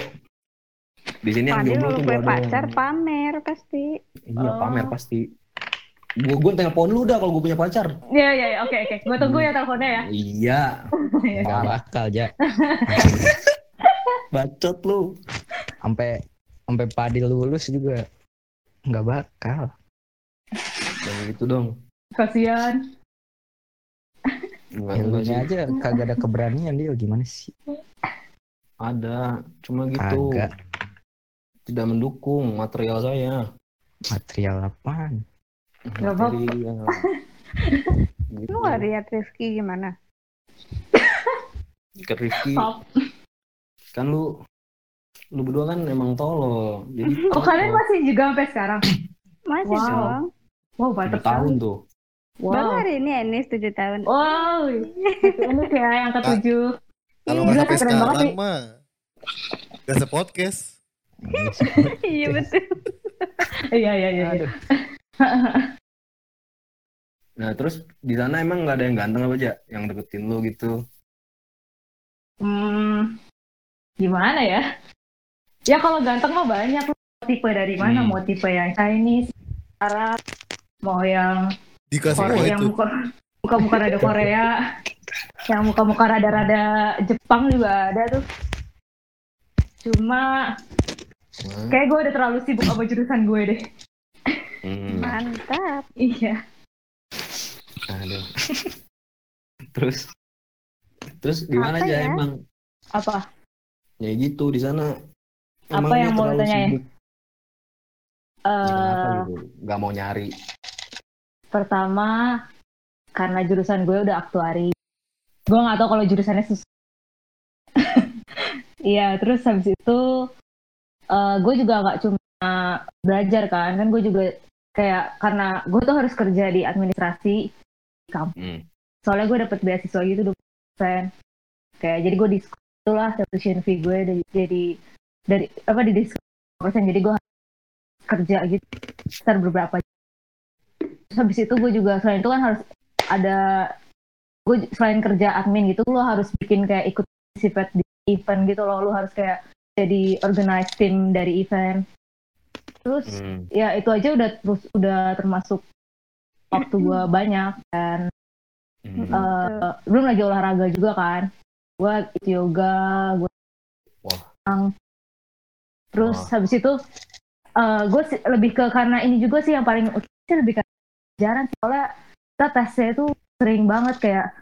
Speaker 1: Di sini yang jomblo tuh doang.
Speaker 2: pacar pamer pasti.
Speaker 1: Iya,
Speaker 4: Oh.
Speaker 1: pamer pasti. Gue gue telepon lu dah kalau gue punya pacar.
Speaker 4: Iya iya iya. oke oke. Gue tunggu ya teleponnya ya.
Speaker 1: Iya,
Speaker 4: Iya.
Speaker 5: Gak bakal aja.
Speaker 1: bacot lu.
Speaker 5: Sampai sampai Padil lulus juga nggak bakal.
Speaker 1: Jangan gitu dong.
Speaker 4: Kasian.
Speaker 5: Ilmunya
Speaker 1: sih.
Speaker 5: aja kagak ada keberanian dia gimana sih?
Speaker 1: Ada, cuma gitu.
Speaker 5: Kagak.
Speaker 1: Tidak mendukung material saya.
Speaker 5: Material apaan?
Speaker 4: Nggak apa-apa.
Speaker 1: Material. Gitu.
Speaker 2: Lu gak lihat Rifki gimana?
Speaker 1: Ke Rifki,
Speaker 4: Stop.
Speaker 1: kan lu lu berdua kan emang tolo. Jadi
Speaker 4: Oh kalian masih juga sampai sekarang?
Speaker 2: Masih
Speaker 4: Wow.
Speaker 2: dong.
Speaker 4: Wow, mantap
Speaker 1: tahun tuh.
Speaker 2: Baru
Speaker 4: Wow.
Speaker 2: hari ini Enis 7 tahun.
Speaker 4: Wow. Ini ya yang ketujuh.
Speaker 3: Kalau
Speaker 4: Iya,
Speaker 3: nggak sampai sekarang mah gak se-podcast.
Speaker 2: iya betul.
Speaker 4: Iya iya iya. iya.
Speaker 1: Nah terus di sana emang nggak ada yang ganteng apa aja yang deketin lu gitu?
Speaker 4: Hmm, gimana ya? Ya kalau ganteng mah banyak. Mau Tipe dari mana?
Speaker 1: Hmm.
Speaker 4: Mau tipe yang Chinese, Arab, mau yang
Speaker 3: Dikasih
Speaker 4: Korea, yang
Speaker 3: itu.
Speaker 4: muka muka muka rada Korea, yang muka muka rada rada Jepang juga ada tuh. Cuma kayak gue udah terlalu sibuk sama jurusan gue deh.
Speaker 1: Hmm,
Speaker 2: Mantap.
Speaker 4: Iya.
Speaker 1: aduh. terus terus gimana
Speaker 2: Apa
Speaker 1: aja
Speaker 2: ya?
Speaker 1: emang?
Speaker 4: Apa?
Speaker 1: Ya gitu di sana.
Speaker 4: Apa
Speaker 1: dia
Speaker 4: yang mau tanyain?
Speaker 1: sibuk? Ya, kenapa
Speaker 4: Eh,
Speaker 1: gitu? Gak mau nyari.
Speaker 4: pertama karena jurusan gue udah aktuari. Gue nggak tahu kalau jurusannya sus. Iya, terus habis itu eh, gue juga nggak cuma belajar kan, kan gue juga kayak karena gue tuh harus kerja di administrasi
Speaker 1: Hmm.
Speaker 4: soalnya gue dapet beasiswa gitu 20% kayak jadi gue diskon itulah tuition fee gue dari jadi dari apa di diskon persen jadi gue kerja gitu sekitar beberapa. Terus habis itu gue juga selain itu kan harus ada gue selain kerja admin gitu lo harus bikin kayak ikut participate di event gitu loh lo harus kayak jadi organize tim dari event terus
Speaker 1: Hmm.
Speaker 4: ya itu aja udah terus udah termasuk waktu gue banyak dan
Speaker 1: Hmm.
Speaker 4: eh, belum lagi olahraga juga kan gue ikut yoga gue
Speaker 1: Wah.
Speaker 4: terus
Speaker 1: Wah.
Speaker 4: habis itu gue lebih ke karena ini juga sih yang paling utama sih lebih ke pelajaran sih. soalnya kita tesnya itu sering banget kayak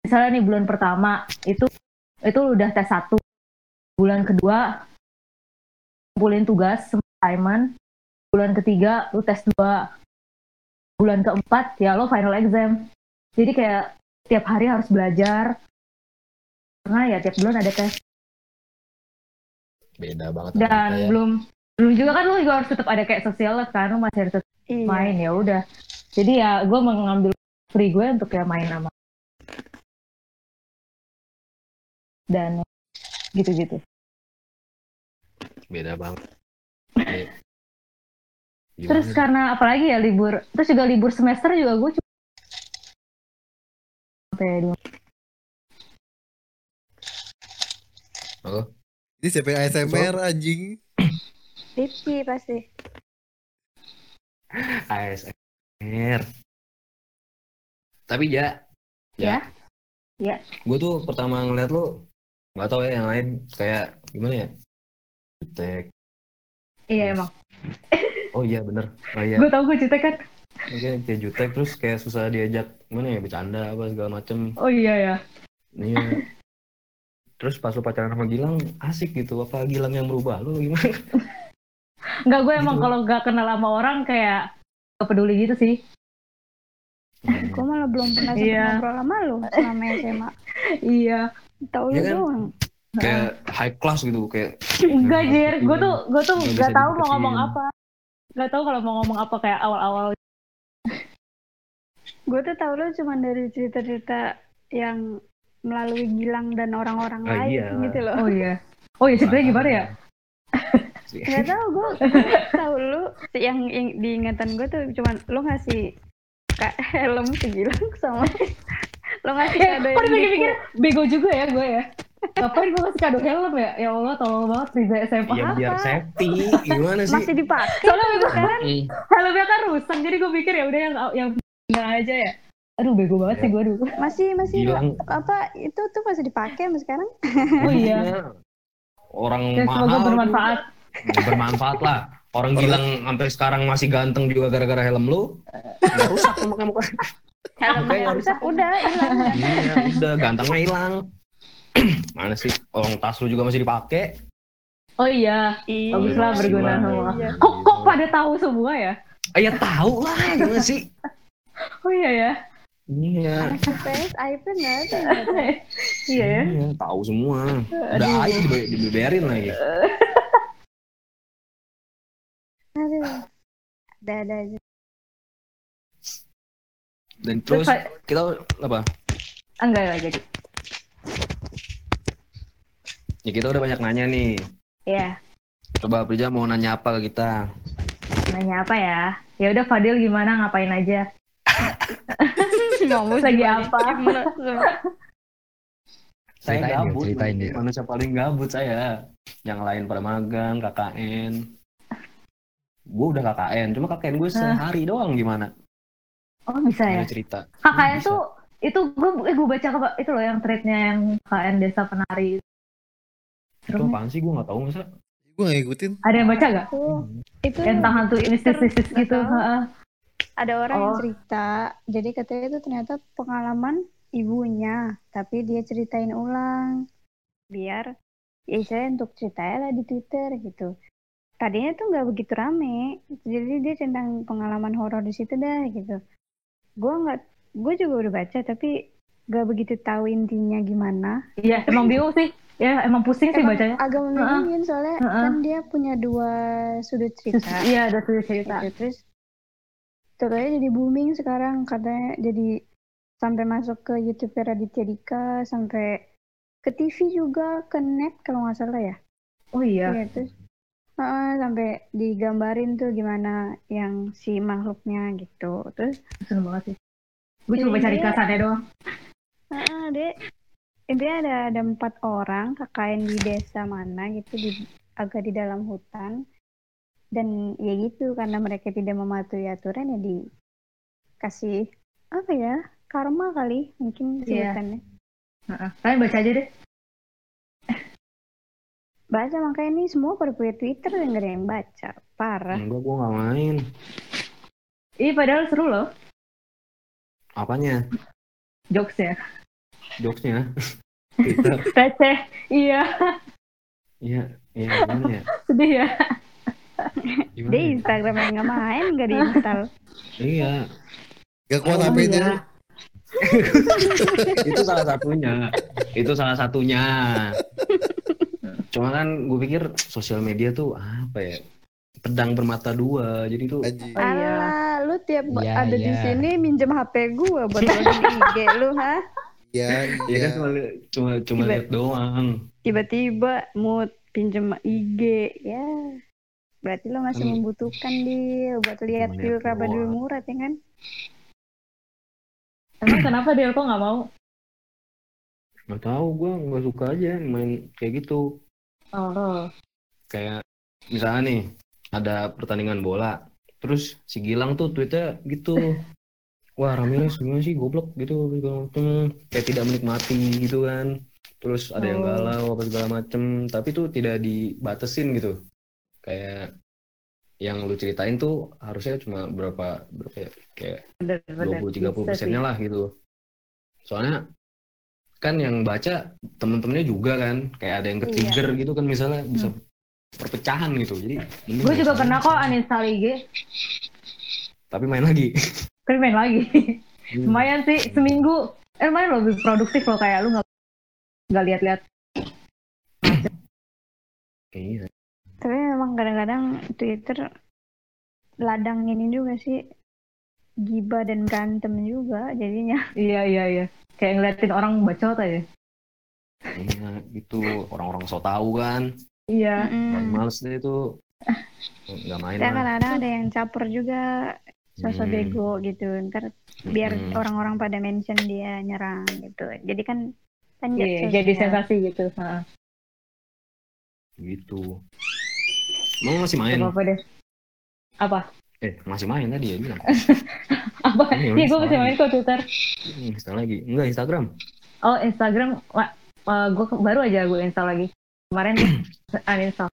Speaker 4: misalnya nih bulan pertama itu itu udah tes satu bulan kedua kumpulin tugas assignment bulan ketiga lu tes dua bulan keempat ya lo final exam jadi kayak tiap hari harus belajar karena ya tiap bulan ada tes
Speaker 1: Beda banget. sama
Speaker 4: dan
Speaker 1: kita ya.
Speaker 4: belum belum juga kan lo juga harus tetap ada kayak sosial life kan lo masih harus tetap
Speaker 2: Iya.
Speaker 4: main ya udah jadi ya gue mengambil free gue untuk ya main sama dan gitu-gitu
Speaker 1: Beda banget. Gimana
Speaker 4: terus karena apalagi ya libur terus juga libur semester juga gue cuma sampai dua
Speaker 3: Ini siapa yang ASMR anjing?
Speaker 2: Rifki pasti.
Speaker 1: ASMR. Tapi ya,
Speaker 4: Ya. Ya.
Speaker 1: Gue tuh pertama ngeliat lu, nggak tahu ya yang lain kayak gimana ya? Jutek.
Speaker 4: iya emang
Speaker 1: Oh iya bener. Oh iya.
Speaker 4: gue tau gue cerita kan
Speaker 1: kayak kayak jutek terus kayak susah diajak gimana ya bercanda apa segala macem
Speaker 4: Oh iya ya.
Speaker 1: iya terus pas lu pacaran sama Gilang asik gitu apa Gilang yang berubah lu gimana
Speaker 4: Enggak gue emang
Speaker 1: Gitu.
Speaker 4: kalau nggak kenal sama orang kayak gak peduli gitu sih.
Speaker 2: Gue malah belum pernah sempet
Speaker 4: Iya.
Speaker 2: ngobrol sama lu selama SMA.
Speaker 4: Iya.
Speaker 2: Tahu lu
Speaker 1: Iya kan?
Speaker 2: doang.
Speaker 1: kayak high class gitu kayak
Speaker 4: Enggak Jir, gue tuh gue tuh
Speaker 1: Nggak
Speaker 4: tahu mau ngomong apa. Nggak tahu kalau mau ngomong apa kayak awal-awal.
Speaker 2: Gue tuh tahu lu cuma dari cerita-cerita yang melalui Gilang dan orang-orang
Speaker 1: Ah,
Speaker 2: lain
Speaker 1: iya.
Speaker 2: gitu loh.
Speaker 4: Oh iya. Oh iya ceritanya gimana ya?
Speaker 2: Gak tau gue tahu lu yang, yang diingatan gue tuh cuman lu ngasih ka- helm ke Gilang sama lu ngasih
Speaker 4: Eh,
Speaker 2: kado
Speaker 4: kok
Speaker 2: yang
Speaker 4: dipikir-pikir
Speaker 2: buku.
Speaker 4: bego juga ya gue ya. Ngapain gue kasih kado helm ya? Ya Allah tolong banget Riza SMA.
Speaker 1: ya biar
Speaker 2: apa?
Speaker 1: safety gimana sih
Speaker 2: masih dipakai
Speaker 4: Soalnya itu
Speaker 5: Ih,
Speaker 4: helmnya kan rusak jadi gue pikir ya udah yang yang nggak aja ya. Aduh bego banget sih gue dulu.
Speaker 2: masih masih
Speaker 1: Gilang
Speaker 2: apa itu tuh masih dipakai sampai sekarang
Speaker 4: Oh iya.
Speaker 1: orang
Speaker 4: Dan
Speaker 1: mahal
Speaker 4: semoga bermanfaat.
Speaker 1: juga. bermanfaat lah orang Gilang sampai sekarang masih ganteng juga gara-gara helm lu nggak rusak muka muka
Speaker 2: helmnya rusak udah hilang
Speaker 1: iya udah gantengnya hilang mana sih orang tas lu juga masih dipakai
Speaker 4: Oh iya.
Speaker 2: Iya.
Speaker 4: Bagus lah berguna
Speaker 1: Iya.
Speaker 4: semua.
Speaker 2: Iya.
Speaker 4: Kok kok pada tahu semua ya?
Speaker 1: ah, ya tahu lah gimana sih
Speaker 4: Oh iya ya.
Speaker 1: iya
Speaker 2: nggak ada
Speaker 4: iya ya.
Speaker 1: Iya, tahu semua. Udah aja dibe- dibeberin lagi.
Speaker 2: aduh ada ada aja
Speaker 1: Dan
Speaker 4: Terus,
Speaker 1: terus kita apa?
Speaker 4: enggak enggak jadi.
Speaker 1: Ya kita udah banyak nanya nih.
Speaker 4: Iya.
Speaker 1: Coba Prija mau nanya apa ke kita?
Speaker 4: Nanya apa ya? Ya udah Fadil gimana ngapain aja?
Speaker 2: ngomong
Speaker 4: Lagi apa?
Speaker 1: Saya
Speaker 5: Ceritain
Speaker 1: gabut.
Speaker 5: ceritain dia.
Speaker 1: Manusia paling gabut saya. Yang lain pada magang, KKN. Gue udah KKN, cuma KKN gue sehari doang gimana?
Speaker 4: Oh bisa ya.
Speaker 1: Ada cerita.
Speaker 4: KKN
Speaker 1: Bisa.
Speaker 4: tuh itu gue eh, gue baca ke itu loh yang threadnya yang KKN Desa Penari.
Speaker 1: Itu
Speaker 4: ya.
Speaker 1: apaan sih? Gue gak tahu masa.
Speaker 3: Gue gak ngikutin.
Speaker 4: Ada yang baca gak?
Speaker 2: Tuh, itu
Speaker 4: Tentang hantu mistis-mistis
Speaker 2: Nggak
Speaker 4: gitu.
Speaker 2: ada orang yang
Speaker 4: Oh.
Speaker 2: cerita jadi katanya itu ternyata pengalaman ibunya tapi dia ceritain ulang biar ya istilahnya untuk ceritanya lah di Twitter gitu tadinya tuh nggak begitu rame jadi dia tentang pengalaman horor di situ dah gitu gue nggak gue juga udah baca tapi nggak begitu tahu intinya gimana
Speaker 4: Iya, emang bingung sih. Ya emang pusing sih
Speaker 2: Emang
Speaker 4: bacanya.
Speaker 2: agak membingungin soalnya
Speaker 4: Heeh.
Speaker 2: kan dia punya dua sudut cerita
Speaker 4: iya ada tuh cerita.
Speaker 2: gitu. terus terus jadi booming sekarang katanya jadi sampai masuk ke YouTube Raditya Dika sampai ke TV juga ke net kalau nggak salah ya
Speaker 4: Oh iya.
Speaker 2: Iya, terus Heeh, sampai digambarin tuh gimana yang si makhluknya gitu terus
Speaker 4: Seneng banget sih. Gue cuma baca
Speaker 2: Iya.
Speaker 4: ringkasannya doang.
Speaker 2: heeh, dia intinya ada ada empat orang KKN di desa mana gitu di agak di dalam hutan dan ya gitu karena mereka tidak mematuhi aturan ya dikasih apa ya karma kali mungkin
Speaker 4: Iya.
Speaker 2: sebutannya
Speaker 4: Heeh. Kalian baca aja deh.
Speaker 2: Baca makanya ini semua pada punya Twitter dan gak ada yang baca parah
Speaker 1: Enggak, gue gak main.
Speaker 4: Ih padahal seru loh
Speaker 1: Apanya?
Speaker 4: jokesnya.
Speaker 1: Jokesnya? Twitter.
Speaker 4: Receh. Iya.
Speaker 1: Iya, iya gimana ya?
Speaker 4: Sedih ya.
Speaker 1: Gimana
Speaker 2: dia
Speaker 1: ya?
Speaker 2: Instagram yang nggak main gak diinstal
Speaker 1: Iya,
Speaker 3: Gak kuat
Speaker 4: Oh,
Speaker 3: HP-nya.
Speaker 4: iya.
Speaker 1: itu salah satunya. Itu salah satunya. Cuma kan gue pikir sosial media tuh apa ya? Pedang bermata dua. Jadi tuh
Speaker 3: Anjing.
Speaker 4: Oh, iya.
Speaker 2: Alah, lu tiap
Speaker 5: Iya,
Speaker 2: ada di
Speaker 5: iya.
Speaker 2: sini minjem HP gua buat login IG lu, ha?
Speaker 3: Iya,
Speaker 1: ya
Speaker 3: iya.
Speaker 1: kan cuma cuma cuma
Speaker 2: Tiba-
Speaker 1: lihat doang.
Speaker 2: Tiba-tiba mood pinjem IG, ya. Berarti lo masih
Speaker 1: Hmm.
Speaker 2: membutuhkan dia buat lihat
Speaker 1: Cuma
Speaker 2: Dil
Speaker 1: lihat
Speaker 2: Rabadul
Speaker 1: doang.
Speaker 2: Murad ya kan?
Speaker 4: Emang kenapa dia kok nggak mau?
Speaker 1: Gak tahu gue nggak suka aja main kayak gitu.
Speaker 4: Oh.
Speaker 1: Kayak misalnya nih ada pertandingan bola, terus si Gilang tuh tweetnya gitu. Wah Ramirez gimana sih goblok gitu. Kayak tidak menikmati gitu kan. Terus ada yang
Speaker 4: Oh.
Speaker 1: galau apa segala macem. Tapi tuh tidak dibatesin gitu. Kayak yang lu ceritain tuh harusnya cuma berapa berapa ya kayak
Speaker 4: bener
Speaker 1: 20 30
Speaker 4: Bisa
Speaker 1: persennya lah gitu. Soalnya kan yang baca temen-temennya juga kan kayak ada yang ke
Speaker 2: Iya.
Speaker 1: gitu kan misalnya bisa perpecahan gitu. Jadi
Speaker 4: gue juga pernah kok uninstall IG
Speaker 1: Tapi main lagi.
Speaker 4: tapi main lagi lumayan sih seminggu eh lumayan lebih produktif loh kayak lu nggak nggak lihat-lihat
Speaker 1: Iya.
Speaker 2: Tapi memang kadang-kadang Twitter ladang ini juga sih gibah dan berantem juga jadinya.
Speaker 4: iya iya iya kayak ngeliatin orang bacot aja
Speaker 1: Iya, itu orang-orang so tahu kan.
Speaker 4: iya
Speaker 2: Mm.
Speaker 1: males deh itu. Nggak main
Speaker 2: Dan
Speaker 1: lah.
Speaker 2: kadang-kadang ada yang caper juga sosok
Speaker 1: Hmm.
Speaker 2: bego gitu. Ntar biar
Speaker 1: Mm-mm.
Speaker 2: orang-orang pada mention dia nyerang gitu. Jadi kan panjat
Speaker 4: iya
Speaker 2: sosial.
Speaker 4: jadi sensasi gitu Heeh.
Speaker 1: gitu. Mau masih main?
Speaker 4: apa apa deh apa
Speaker 1: Eh, masih main tadi ya bilang.
Speaker 4: apa
Speaker 1: Ini
Speaker 4: iya gue
Speaker 1: udah
Speaker 4: masih main kok Twitter
Speaker 1: Hmm, install lagi. Enggak, Instagram.
Speaker 4: oh Instagram wah, gue baru aja gue install lagi kemarin uninstall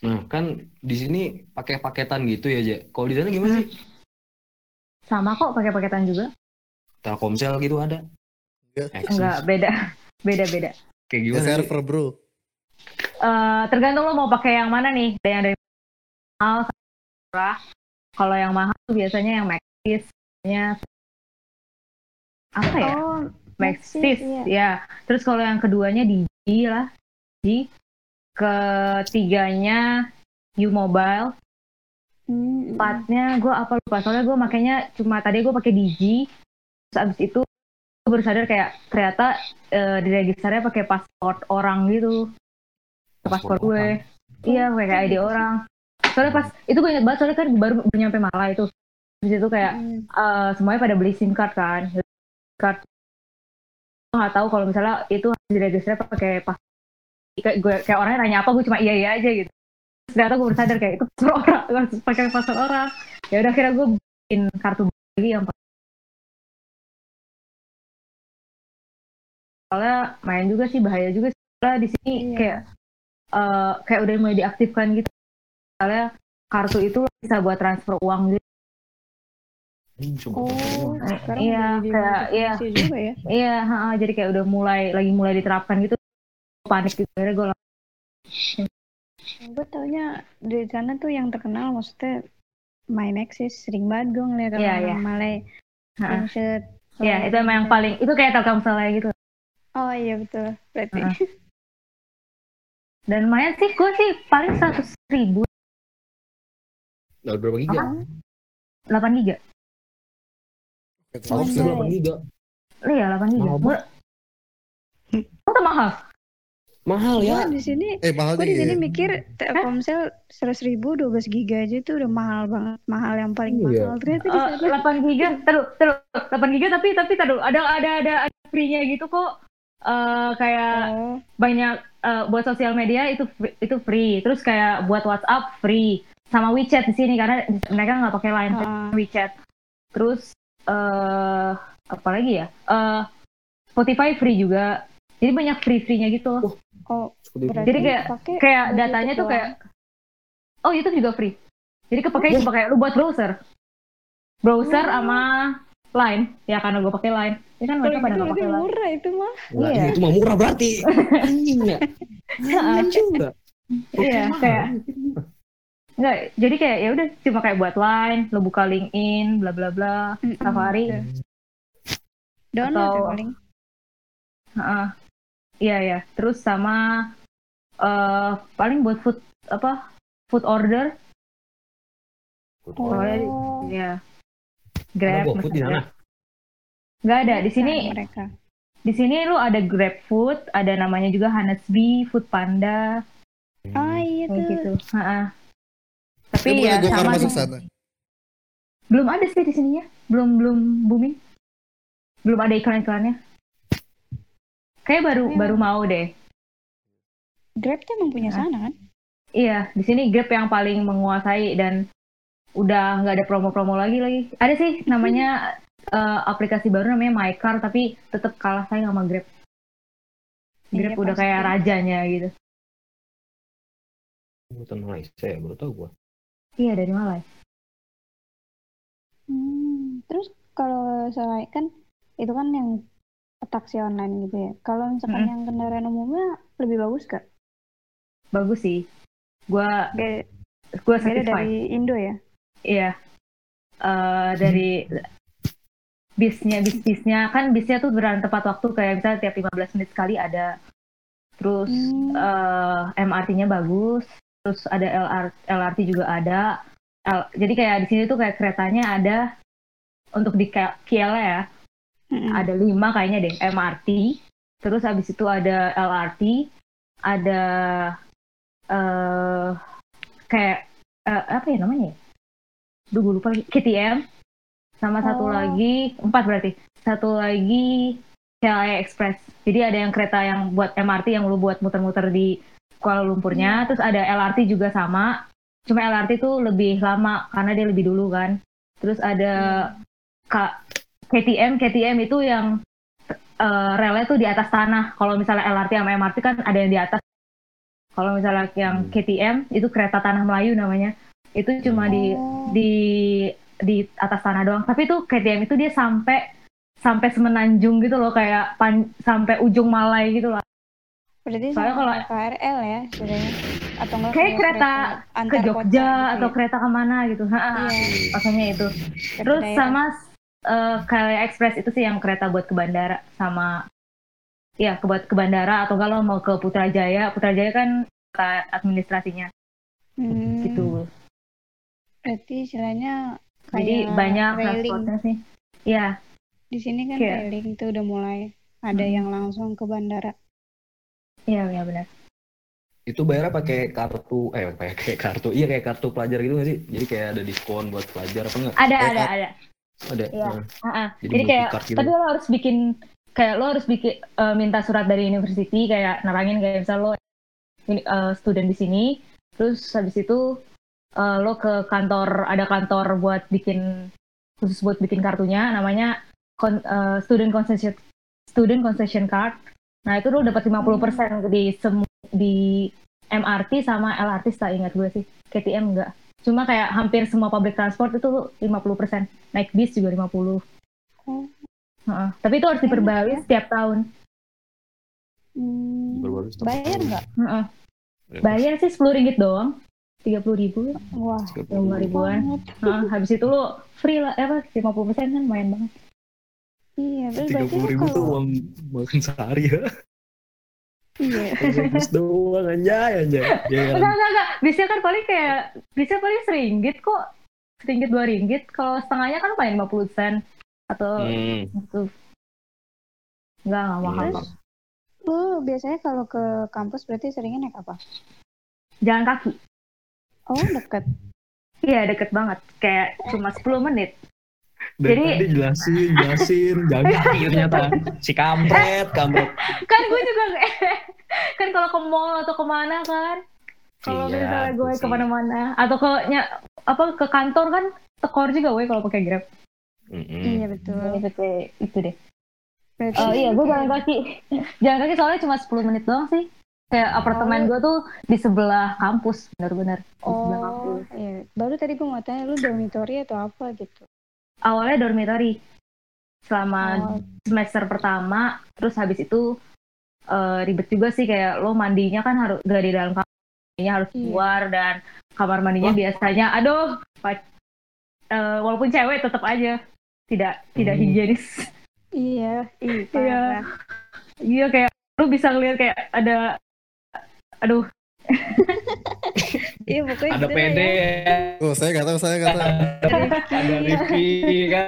Speaker 1: Nah, kan di sini pakai paketan gitu ya, Je. Kalau di sana gimana sih?
Speaker 4: sama kok pakai paketan juga
Speaker 1: Telkomsel gitu ada?
Speaker 3: Enggak.
Speaker 4: Enggak beda beda beda
Speaker 1: Kayak
Speaker 3: Ya,
Speaker 1: gimana? sih?
Speaker 3: server bro.
Speaker 4: Eh, tergantung lo mau pakai yang mana nih ada yang dari mahal murah. Kalau yang mahal tuh biasanya yang Maxis nya apa ya?
Speaker 2: Oh,
Speaker 4: Maxis
Speaker 2: Maxis, iya.
Speaker 4: ya. Terus kalau yang keduanya Digi lah. Digi. Ketiganya U-Mobile.
Speaker 2: Hmm,
Speaker 4: empatnya gue apa lupa. Soalnya gue makanya cuma tadi gue pakai Digi. Terus abis itu gue baru sadar kayak ternyata eh, di registernya pakai paspor orang gitu. Paspor gue. Iya pakai ID orang soalnya pas itu gue inget banget soalnya kan baru baru nyampe Malah itu di situ kayak
Speaker 2: Hmm.
Speaker 4: eh, semuanya pada beli SIM card kan SIM card gue nggak tahu kalau misalnya itu harus diregistrnya pakai pas kayak gue kayak orangnya nanya apa gue cuma iya iya aja gitu Terus ternyata gue baru sadar kayak itu paspor orang harus pakai paspor orang ya udah akhirnya gue bikin kartu lagi yang soalnya main juga sih bahaya juga sih. di sini
Speaker 2: Iya.
Speaker 4: kayak eh, kayak udah mulai diaktifkan gitu soalnya kartu itu bisa buat transfer uang gitu
Speaker 2: Oh, sekarang
Speaker 4: Iya, kayak- iya.
Speaker 2: juga ya.
Speaker 4: Iya, jadi kayak udah mulai lagi mulai diterapkan gitu. Panik gitu, akhirnya gue
Speaker 2: Gue taunya di sana tuh yang terkenal maksudnya My Maxis sering banget gue ngeliat
Speaker 4: Iya,
Speaker 2: orang
Speaker 4: iya.
Speaker 2: Malay
Speaker 4: Ha-ha.
Speaker 2: screenshot.
Speaker 4: Ya, itu emang yang paling itu kayak Telkomsel aja gitu.
Speaker 2: Oh iya betul. Berarti.
Speaker 4: Ha-ha. Dan lumayan sih, gue sih paling seratus ribu,
Speaker 1: Dapat berapa giga?
Speaker 4: 8 giga.
Speaker 2: Anjay.
Speaker 1: berapa giga?
Speaker 4: Iya, 8 giga.
Speaker 1: Mahal.
Speaker 4: Masa mahal?
Speaker 1: Mahal
Speaker 2: Gue
Speaker 1: ya.
Speaker 2: di sini
Speaker 3: Eh mahal
Speaker 2: gue di sini mikir Telkomsel seratus ribu 12 giga aja tuh udah mahal banget mahal yang paling
Speaker 1: Iya.
Speaker 2: mahal ternyata di
Speaker 4: Eh,
Speaker 2: sana
Speaker 4: 8 giga, terus terus 8 giga tapi tapi taruh ada ada ada ada free-nya gitu kok. Eh kayak
Speaker 2: oh,
Speaker 4: banyak eh, buat sosial media itu itu free. Terus kayak buat WhatsApp free. Sama WeChat di sini karena mereka nggak pakai line
Speaker 2: ah,
Speaker 4: WeChat. Terus eh apa lagi ya? Eh Spotify free juga. Jadi banyak free-free-nya gitu.
Speaker 2: oh
Speaker 4: Jadi kayak
Speaker 2: pakai
Speaker 4: kayak datanya
Speaker 2: YouTube
Speaker 4: tuh kayak oh YouTube juga free. Jadi kepake cuma kayak lu buat browser. Browser
Speaker 2: Oh.
Speaker 4: sama Line. Ya karena gue pakai Line. Ini kan
Speaker 2: Kalau
Speaker 4: mereka
Speaker 2: gitu
Speaker 4: pada nggak pakai Line.
Speaker 2: murah itu mah
Speaker 4: Iya.
Speaker 1: itu mah murah berarti. Anjing ya. Anjing juga.
Speaker 4: Iya, kayak Enggak, jadi kayak ya udah cuma kayak buat Line, lo buka LinkedIn, bla bla bla,
Speaker 2: Mm-mm.
Speaker 4: Safari.
Speaker 2: download
Speaker 4: Atau-
Speaker 2: ya paling
Speaker 4: Heeh. Iya ya. Terus sama eh paling buat food apa? Food order. Di-
Speaker 2: oh
Speaker 4: Ya.
Speaker 1: Ada
Speaker 4: Grab.
Speaker 1: GoFood di sana.
Speaker 4: Enggak ada. Di sini
Speaker 2: mereka
Speaker 4: di sini lu ada Grab Food, ada namanya juga Hanesby, Food Panda,
Speaker 2: ah iya
Speaker 4: kayak
Speaker 2: tuh
Speaker 4: gitu. Heeh.
Speaker 3: Eh, boleh
Speaker 4: ya
Speaker 3: Gokar
Speaker 4: sama
Speaker 3: masuk
Speaker 4: sih.
Speaker 3: sana.
Speaker 4: Belum ada sih di sininya. Belum belum booming. Belum ada iklan-iklannya. Kayak baru
Speaker 2: Iya.
Speaker 4: baru mau deh.
Speaker 2: Grab tuh emang punya sana kan
Speaker 4: Iya, di sini Grab yang paling menguasai dan udah nggak ada promo-promo lagi lagi. Ada sih namanya eh, aplikasi baru namanya MyCar tapi tetap kalah saing sama Grab. Grab
Speaker 2: Iya,
Speaker 4: udah
Speaker 2: pasti.
Speaker 4: kayak rajanya gitu.
Speaker 1: Buatan Malaysia ya, baru tau gue.
Speaker 4: Iya dari Malai.
Speaker 2: Hmm, terus kalau selain kan itu kan yang taksi online gitu ya. Kalau misalkan
Speaker 4: Mm-mm.
Speaker 2: yang kendaraan umumnya lebih bagus gak?
Speaker 4: Bagus sih. Gua
Speaker 2: Beda,
Speaker 4: gua satisfied.
Speaker 2: dari Indo ya?
Speaker 4: Iya. Eh dari bisnya bis bisnya kan bisnya tuh berjalan tepat waktu kayak misalnya tiap 15 menit sekali ada. Terus
Speaker 2: Hmm.
Speaker 4: eh, MRT-nya bagus. Terus ada LR, LRT juga ada. L- jadi kayak di sini tuh kayak keretanya ada untuk di K- Kiel ya
Speaker 2: Mm-mm.
Speaker 4: ada lima kayaknya deh MRT terus habis itu ada LRT ada eh kayak eh, apa ya namanya ya? Duh, gue lupa lagi. KTM sama satu
Speaker 2: Oh.
Speaker 4: lagi empat berarti satu lagi KLIA Express jadi ada yang kereta yang buat MRT yang lu buat muter-muter di Kuala Lumpurnya. Terus ada LRT juga sama. Cuma LRT tuh lebih lama karena dia lebih dulu kan. Terus ada K- KTM KTM itu yang eh, relnya tuh di atas tanah. Kalau misalnya LRT sama MRT kan ada yang di atas. Kalau misalnya yang
Speaker 1: Hmm.
Speaker 4: KTM itu kereta tanah Melayu namanya. Itu cuma di
Speaker 2: Oh.
Speaker 4: di di atas tanah doang. Tapi tuh KTM itu dia sampai sampai semenanjung gitu loh. Kayak pan- sampai ujung Malai gitu loh
Speaker 2: Berarti
Speaker 4: Soalnya
Speaker 2: sama
Speaker 4: kalau-
Speaker 2: KRL ya sebenarnya? Atau enggak
Speaker 4: Kayak kereta ke
Speaker 2: antar kota
Speaker 4: Jogja
Speaker 2: gitu
Speaker 4: atau
Speaker 2: ya?
Speaker 4: kereta ke mana gitu. Ha-ha.
Speaker 2: Iya,
Speaker 4: maksudnya itu.
Speaker 2: Kereta
Speaker 4: terus sama eh KLIA Express itu sih yang kereta buat ke bandara sama ya ke buat ke bandara atau kalau mau ke Putrajaya. Putrajaya kan kota administrasinya.
Speaker 2: Hmm,
Speaker 4: gitu.
Speaker 2: Berarti istilahnya
Speaker 4: jadi banyak transportnya sih. Ya
Speaker 2: Di sini kan
Speaker 4: Kayak-
Speaker 2: railing itu udah mulai ada
Speaker 4: Hmm.
Speaker 2: yang langsung ke bandara.
Speaker 4: Iya iya benar
Speaker 1: Itu bayarnya pakai kartu, eh pakai kartu, iya kayak kartu pelajar gitu nggak sih? Jadi kayak ada diskon buat pelajar apa enggak?
Speaker 4: ada
Speaker 3: Kayak
Speaker 4: ada ada
Speaker 1: Ada.
Speaker 4: Iya.
Speaker 1: Nah,
Speaker 4: Ha-ha.
Speaker 1: Jadi
Speaker 4: Jadi kayak,
Speaker 1: gitu.
Speaker 4: tapi lo harus bikin kayak lo harus bikin eh, minta surat dari university kayak nerangin kayak misal lo ini eh, student di sini, terus habis itu eh, lo ke kantor ada kantor buat bikin khusus buat bikin kartunya, namanya kon- eh, student concession student concession card. Nah itu lo dapat 50% di semu di MRT sama LRT tak ingat gue sih, KTM enggak. Cuma kayak hampir semua public transport itu 50%. Naik bis juga 50.
Speaker 2: Oh.
Speaker 4: Heeh. Tapi itu harus diperbarui
Speaker 2: ya.
Speaker 4: setiap tahun.
Speaker 2: Hmm, bayar nggak?
Speaker 4: Heeh. Bayar sih 10 ringgit doang. 30 ribu.
Speaker 2: Wah,
Speaker 4: Lima ribuan.
Speaker 2: banget.
Speaker 4: Heeh, habis itu lo free lah. Eh, apa, 50% kan lumayan banget.
Speaker 2: Iya, terus
Speaker 1: Tiga
Speaker 2: berarti
Speaker 1: puluh ribu tuh
Speaker 2: kalau
Speaker 1: uang makan sehari ya.
Speaker 2: iya,
Speaker 1: Bus doang anjay anjay. Ya kan?
Speaker 4: Enggak, enggak, enggak. Biasanya kan paling kayak, biasanya paling seringgit kok. Seringgit, dua ringgit. Kalau setengahnya kan paling 50 sen. Atau
Speaker 1: Hmm.
Speaker 4: gitu. Enggak, enggak mahal.
Speaker 1: Iya.
Speaker 4: kok.
Speaker 2: lo biasanya kalau ke kampus berarti seringnya naik apa?
Speaker 4: Jalan kaki.
Speaker 2: Oh, deket.
Speaker 4: Iya, deket banget. Kayak cuma 10 menit.
Speaker 1: Dari
Speaker 4: Jadi-
Speaker 1: tadi jelasin, jelasin, jalan kaki ternyata. Si kampret, kampret.
Speaker 4: kan gue juga kan kalau ke mall atau ke mana kan kalau
Speaker 1: Iya,
Speaker 4: misalnya gue
Speaker 1: ke
Speaker 4: mana-mana atau ke nya, apa ke kantor kan tekor juga gue kalau pakai grab
Speaker 1: Mm-mm.
Speaker 2: Iya betul.
Speaker 4: itu kayak itu deh
Speaker 2: Berarti
Speaker 4: oh iya gue jalan kaki jalan kaki soalnya cuma 10 menit doang sih kayak apartemen gue tuh di sebelah kampus bener-bener di sebelah
Speaker 2: Oh,
Speaker 4: kampus
Speaker 2: iya. Baru tadi gue mau tanya lu dormitory atau apa gitu.
Speaker 4: Awalnya dormitory selama
Speaker 2: Oh,
Speaker 4: semester pertama terus habis itu eh, ribet juga sih kayak lo mandinya kan harus gak di dalam kamar mandinya harus
Speaker 2: Iya.
Speaker 4: keluar dan kamar mandinya
Speaker 1: Wah.
Speaker 4: biasanya aduh eh, walaupun cewek tetap aja tidak tidak
Speaker 1: Hmm.
Speaker 4: higienis
Speaker 2: iya,
Speaker 4: Iya. iya kayak lo bisa ngeliat kayak ada aduh
Speaker 2: Iya, pokoknya
Speaker 1: Ada
Speaker 2: gitu
Speaker 1: PD,
Speaker 2: ya.
Speaker 3: Oh, saya nggak tahu, saya nggak tahu.
Speaker 1: ada Rifki kan.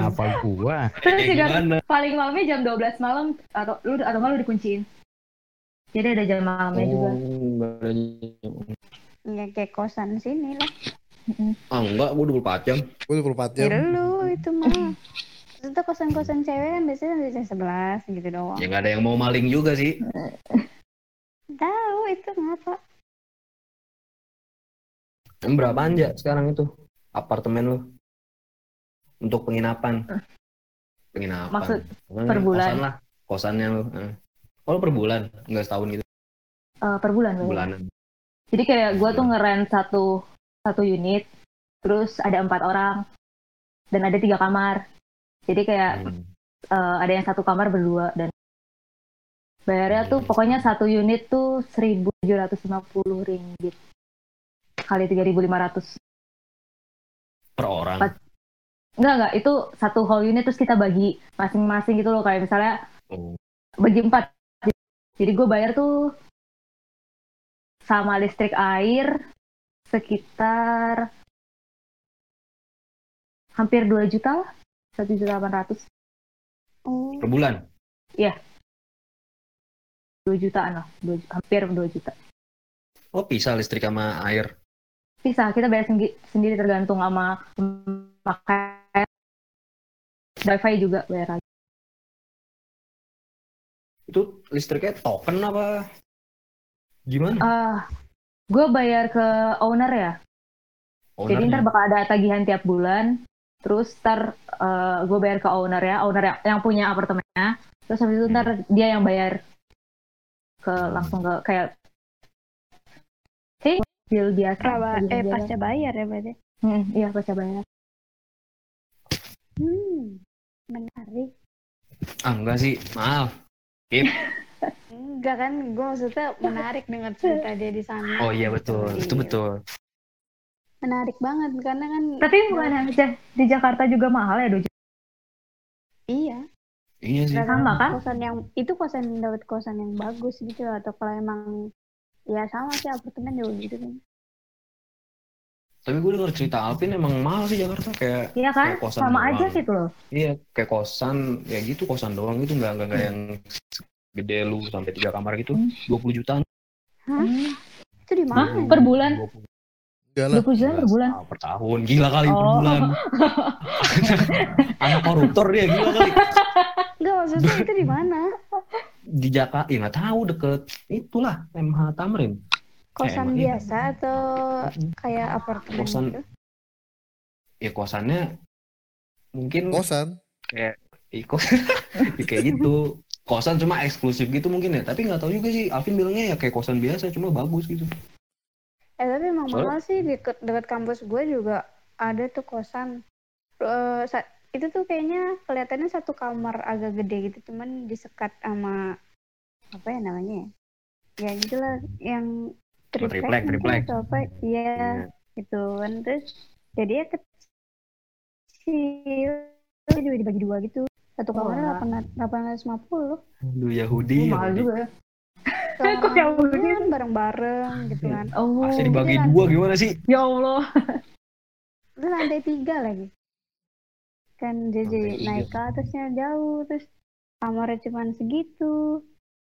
Speaker 5: Apa gua?
Speaker 4: terus juga
Speaker 1: gimana?
Speaker 4: paling malamnya jam 12 malam atau lu atau nggak lu dikunciin jadi ada jam malamnya juga
Speaker 1: Oh, nggak ada.
Speaker 2: Ya kayak kosan sini lah.
Speaker 1: Ah enggak, gue 24 jam.
Speaker 3: Gue 24 jam.
Speaker 2: Ya lu itu mah. Terus itu kosan-kosan cewek kan biasanya bisa sebelas gitu doang.
Speaker 1: Ya nggak ada yang mau maling juga sih.
Speaker 2: Tahu itu ngapa?
Speaker 1: Emang berapa aja sekarang itu apartemen lu? Untuk penginapan. Penginapan.
Speaker 4: Maksud per bulan?
Speaker 1: Kosan lah. Kosannya lu. eh. Oh, lu per bulan? Enggak setahun gitu.
Speaker 4: Eh, per bulan
Speaker 1: Bulanan.
Speaker 4: Jadi kayak gue tuh ngeren satu satu unit, terus ada empat orang dan ada tiga kamar. Jadi kayak
Speaker 1: Hmm.
Speaker 4: eh, ada yang satu kamar berdua dan bayarnya tuh pokoknya satu unit tuh 1.750 ringgit kali 3.500.
Speaker 1: Per orang.
Speaker 4: Enggak enggak itu satu whole unit terus kita bagi masing-masing gitu loh kayak misalnya
Speaker 1: Oh.
Speaker 4: bagi empat. Jadi gue bayar tuh sama listrik air sekitar hampir 2 juta lah. 1 juta 800.
Speaker 2: Oh,
Speaker 1: Per bulan.
Speaker 4: 2 jutaan lah. 2, hampir 2 juta.
Speaker 1: Oh, pisah listrik sama air.
Speaker 4: Bisa, kita bayar sendiri, sendiri tergantung sama pakai wifi juga bayar lagi.
Speaker 1: Itu listriknya token apa? Gimana?
Speaker 4: Ah, gue bayar ke owner ya. Jadi
Speaker 1: Ownernya?
Speaker 4: ntar bakal ada tagihan tiap bulan. Terus ntar gue bayar ke owner ya, owner yang, yang punya apartemennya. Terus habis itu ntar dia yang bayar ke langsung ke kayak bill biasa. Tagihan
Speaker 2: eh
Speaker 4: biasa.
Speaker 2: pasca bayar ya berarti.
Speaker 4: Hmm, iya pasca bayar.
Speaker 2: Hmm, menarik.
Speaker 1: Ah, enggak sih. Maaf.
Speaker 2: Enggak kan, gue maksudnya menarik dengar cerita dia di sana.
Speaker 1: Oh iya betul. Itu
Speaker 2: Iya.
Speaker 1: betul.
Speaker 2: Menarik banget karena kan.
Speaker 4: Tapi bukan aja di Jakarta juga mahal ya Dojo.
Speaker 2: Iya.
Speaker 1: Iya sih.
Speaker 4: Sama kan?
Speaker 2: Kosan yang itu kosan dapat kosan yang bagus gitu atau kalau emang ya sama sih apartemen juga gitu kan.
Speaker 1: Tapi gue denger cerita Alvin emang mahal sih Jakarta kayak
Speaker 4: Iya kan?
Speaker 1: Kayak kosan
Speaker 4: Sama
Speaker 1: doang.
Speaker 4: aja gitu loh.
Speaker 1: iya kayak kosan ya gitu kosan doang itu nggak nggak nggak yang gede lu sampai tiga kamar gitu
Speaker 4: Hmm.
Speaker 1: 20 jutaan
Speaker 2: Hah?
Speaker 4: Hmm.
Speaker 2: Itu di mana?
Speaker 4: Per bulan?
Speaker 1: 20
Speaker 3: Enggak lah.
Speaker 4: 20 juta per bulan.
Speaker 1: Ah, per tahun gila kali per
Speaker 4: Oh.
Speaker 1: bulan anak koruptor dia gila kali
Speaker 2: Enggak maksudnya itu di mana?
Speaker 1: Di Jakarta ya nggak tahu deket itulah MH Tamrin
Speaker 2: Kosan
Speaker 1: iya.
Speaker 2: biasa atau kayak apartemen
Speaker 1: Kosan.
Speaker 2: gitu?
Speaker 1: ya kosannya mungkin
Speaker 3: Kosan.
Speaker 1: ikut kayak gitu kosan cuma eksklusif gitu mungkin ya tapi nggak tahu juga sih Alvin bilangnya ya kayak kosan biasa cuma bagus gitu
Speaker 2: Eh tapi emang mahal sih deket dekat kampus gue juga ada tuh kosan. Eh, sa- itu tuh kayaknya kelihatannya satu kamar agak gede gitu, cuman disekat sama apa ya namanya ya? Ya gitulah yang
Speaker 1: triplek,
Speaker 2: triplek atau apa? Iya gitu kan terus jadi ya kecil Terus juga dibagi dua gitu satu kamar delapan delapan ratus lima puluh
Speaker 1: Aduh Yahudi,
Speaker 4: Oh, mahal juga ya.
Speaker 2: Kok
Speaker 4: Yahudi?
Speaker 2: kan bareng bareng gitu kan
Speaker 4: Oh.
Speaker 1: Masa dibagi
Speaker 2: Iya.
Speaker 1: dua gimana sih?
Speaker 4: Ya Allah.
Speaker 2: itu lantai tiga lagi kan jadi
Speaker 1: Lantai tiga.
Speaker 2: naik ke atasnya jauh terus kamarnya cuma segitu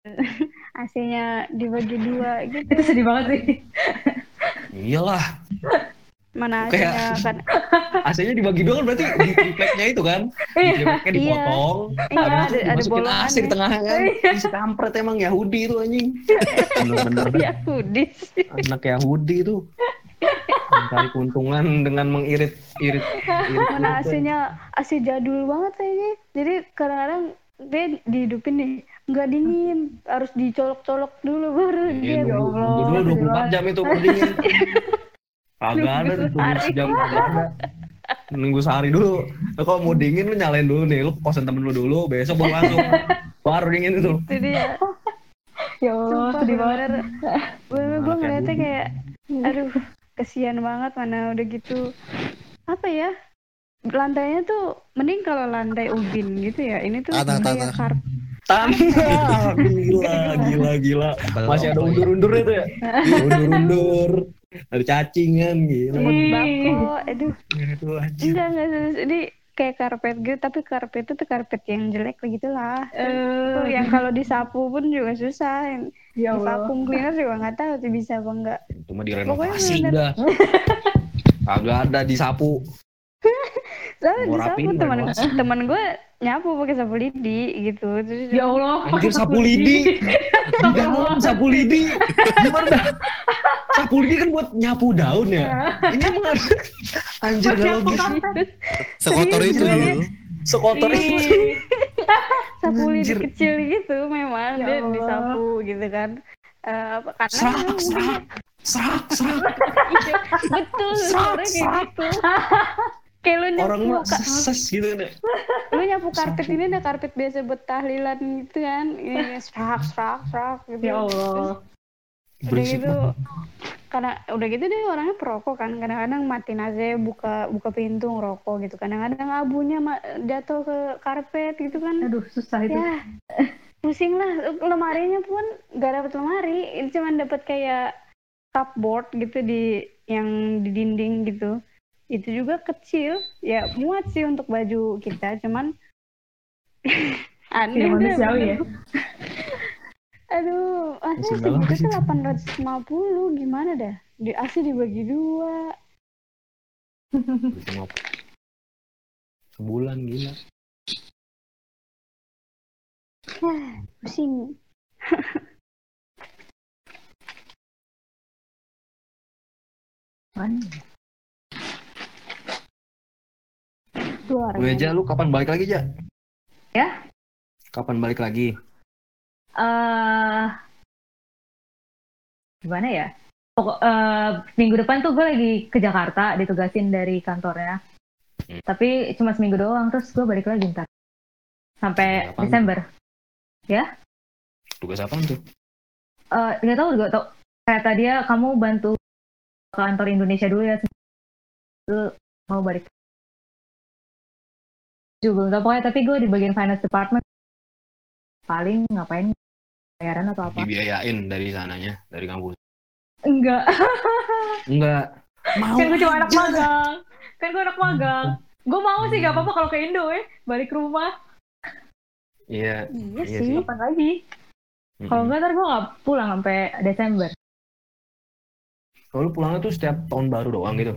Speaker 2: AC-nya dibagi dua gitu
Speaker 4: Itu sedih banget sih.
Speaker 1: Iyalah,
Speaker 2: mana
Speaker 1: Kayak-
Speaker 2: AC-nya kan
Speaker 1: AC-nya dibagi dua kan berarti di tripleknya itu kan? Di tripleknya
Speaker 2: Iya.
Speaker 1: dipotong,
Speaker 2: Iya,
Speaker 1: habis
Speaker 2: ada-
Speaker 1: itu
Speaker 2: ada
Speaker 1: dimasukin AC di
Speaker 2: bolongannya.
Speaker 1: tengahnya kan? Isi kampret emang Yahudi itu anjing. Bener-bener
Speaker 2: ya kudis
Speaker 1: anak Yahudi itu. Mencari keuntungan dengan mengirit irit irit
Speaker 2: mana. AC-nya AC jadul banget kayaknya jadi kadang-kadang dia dihidupin nih nggak dingin harus dicolok-colok dulu baru
Speaker 1: Iya,
Speaker 2: dia
Speaker 4: Ya Allah,
Speaker 1: dulu
Speaker 4: sedih
Speaker 1: 24
Speaker 4: banget.
Speaker 1: jam itu pendingin. Kagak ada tuh tunggu sejam kagak ada. Nunggu sehari dulu. Lo kalau mau dingin lu nyalain dulu nih, lu ke kosan temen lu dulu, besok baru masuk. baru dingin itu.
Speaker 2: itu dia
Speaker 4: Ya Allah, sedih banget.
Speaker 2: bener-bener bener gue ngeliatnya
Speaker 1: Yahudi.
Speaker 2: kayak aduh kesian banget mana udah gitu apa ya lantainya tuh mending kalau lantai ubin gitu ya ini tuh
Speaker 3: Tanah, tanah.
Speaker 2: karpet
Speaker 1: Tanah, gila, gila, gila. Masih ada undur-undurnya tuh ya? Undur-undur. Ada cacingan, gila.
Speaker 4: Ih.
Speaker 2: bako aduh
Speaker 1: Aduh, anjir.
Speaker 2: enggak enggak serius. ini kayak karpet gitu tapi karpet itu tuh karpet yang jelek gitu lah Tuh,
Speaker 4: Eh,
Speaker 2: yang kalau disapu pun juga susah yang
Speaker 4: ya
Speaker 2: vacuum cleaner juga nggak tahu tuh bisa apa enggak
Speaker 1: Itu mah direnovasi
Speaker 2: Pokoknya
Speaker 1: udah. Kagak ada disapu.
Speaker 2: Soalnya
Speaker 1: Mau
Speaker 2: disapu teman teman gue nyapu pakai sapu lidi gitu terus
Speaker 4: Ya Allah.
Speaker 1: Anjir sapu lidi. Di dalam sapu lidi. Gimana? Sapu lidi kan buat nyapu daun ya. Ini emang ada. Anjir logis.
Speaker 4: karpet.
Speaker 3: Sekotor itu
Speaker 2: Iya.
Speaker 3: Yul.
Speaker 1: Sekotor itu.
Speaker 2: Sapu lidi
Speaker 1: Anjir.
Speaker 2: kecil gitu memang
Speaker 4: Ya
Speaker 2: dia
Speaker 4: Allah.
Speaker 2: disapu gitu kan eh, apa, karena
Speaker 1: Serak, serak, serak, serak.
Speaker 2: Iya, betul suaranya kayak gitu kayak lu nyapu
Speaker 1: Orang mah
Speaker 2: ka-
Speaker 1: ses gitu kan.
Speaker 2: lu nyapu karpet ini ada karpet biasa buat tahlilan gitu kan. Ini serak serak serak gitu.
Speaker 4: Ya Allah.
Speaker 2: udah gitu karena udah gitu dia orangnya perokok kan. Kadang-kadang matiin aja buka buka pintu ngerokok gitu. Kadang-kadang abunya ma- jatuh ke karpet gitu kan.
Speaker 4: Aduh, susah itu.
Speaker 2: ya pusing lah. Lemarinya pun gak dapet lemari. Ini cuma dapet kayak cupboard gitu di yang di dinding gitu itu juga kecil ya muat sih untuk baju kita cuman aneh deh,
Speaker 4: ya.
Speaker 2: aduh asli
Speaker 1: sih.
Speaker 2: tuh 850 gimana dah di asli dibagi dua
Speaker 1: Sebulan gila.
Speaker 2: pusing
Speaker 4: Mana?
Speaker 2: Luar
Speaker 1: Gue aja lu kapan balik lagi, Ja?
Speaker 4: Ya?
Speaker 1: Kapan balik lagi?
Speaker 4: eh gimana ya? Pokok eh, minggu depan tuh gue lagi ke Jakarta ditugasin dari kantornya.
Speaker 1: Hmm.
Speaker 4: Tapi cuma seminggu doang terus gue balik lagi ntar sampai
Speaker 1: Apaan?
Speaker 4: Desember.
Speaker 1: Tugas apa tuh?
Speaker 4: Eh nggak tahu nggak tahu. Kata dia kamu bantu ke kantor Indonesia dulu ya. Lu mau balik. Juga belum tahu pokoknya tapi gue di bagian finance department. Paling ngapain bayaran atau apa?
Speaker 1: Dibiayain dari sananya, dari kampus.
Speaker 4: Enggak.
Speaker 1: Enggak. Mau
Speaker 4: kan gue cuma anak magang kan gue anak magang gue mau sih gak apa-apa kalau ke Indo eh balik ke rumah
Speaker 1: Iya.
Speaker 2: iya
Speaker 1: Iya
Speaker 2: sih
Speaker 4: kapan lagi kalau enggak ntar gue gak pulang sampai Desember
Speaker 1: Kalau pulangnya tuh setiap tahun baru doang gitu.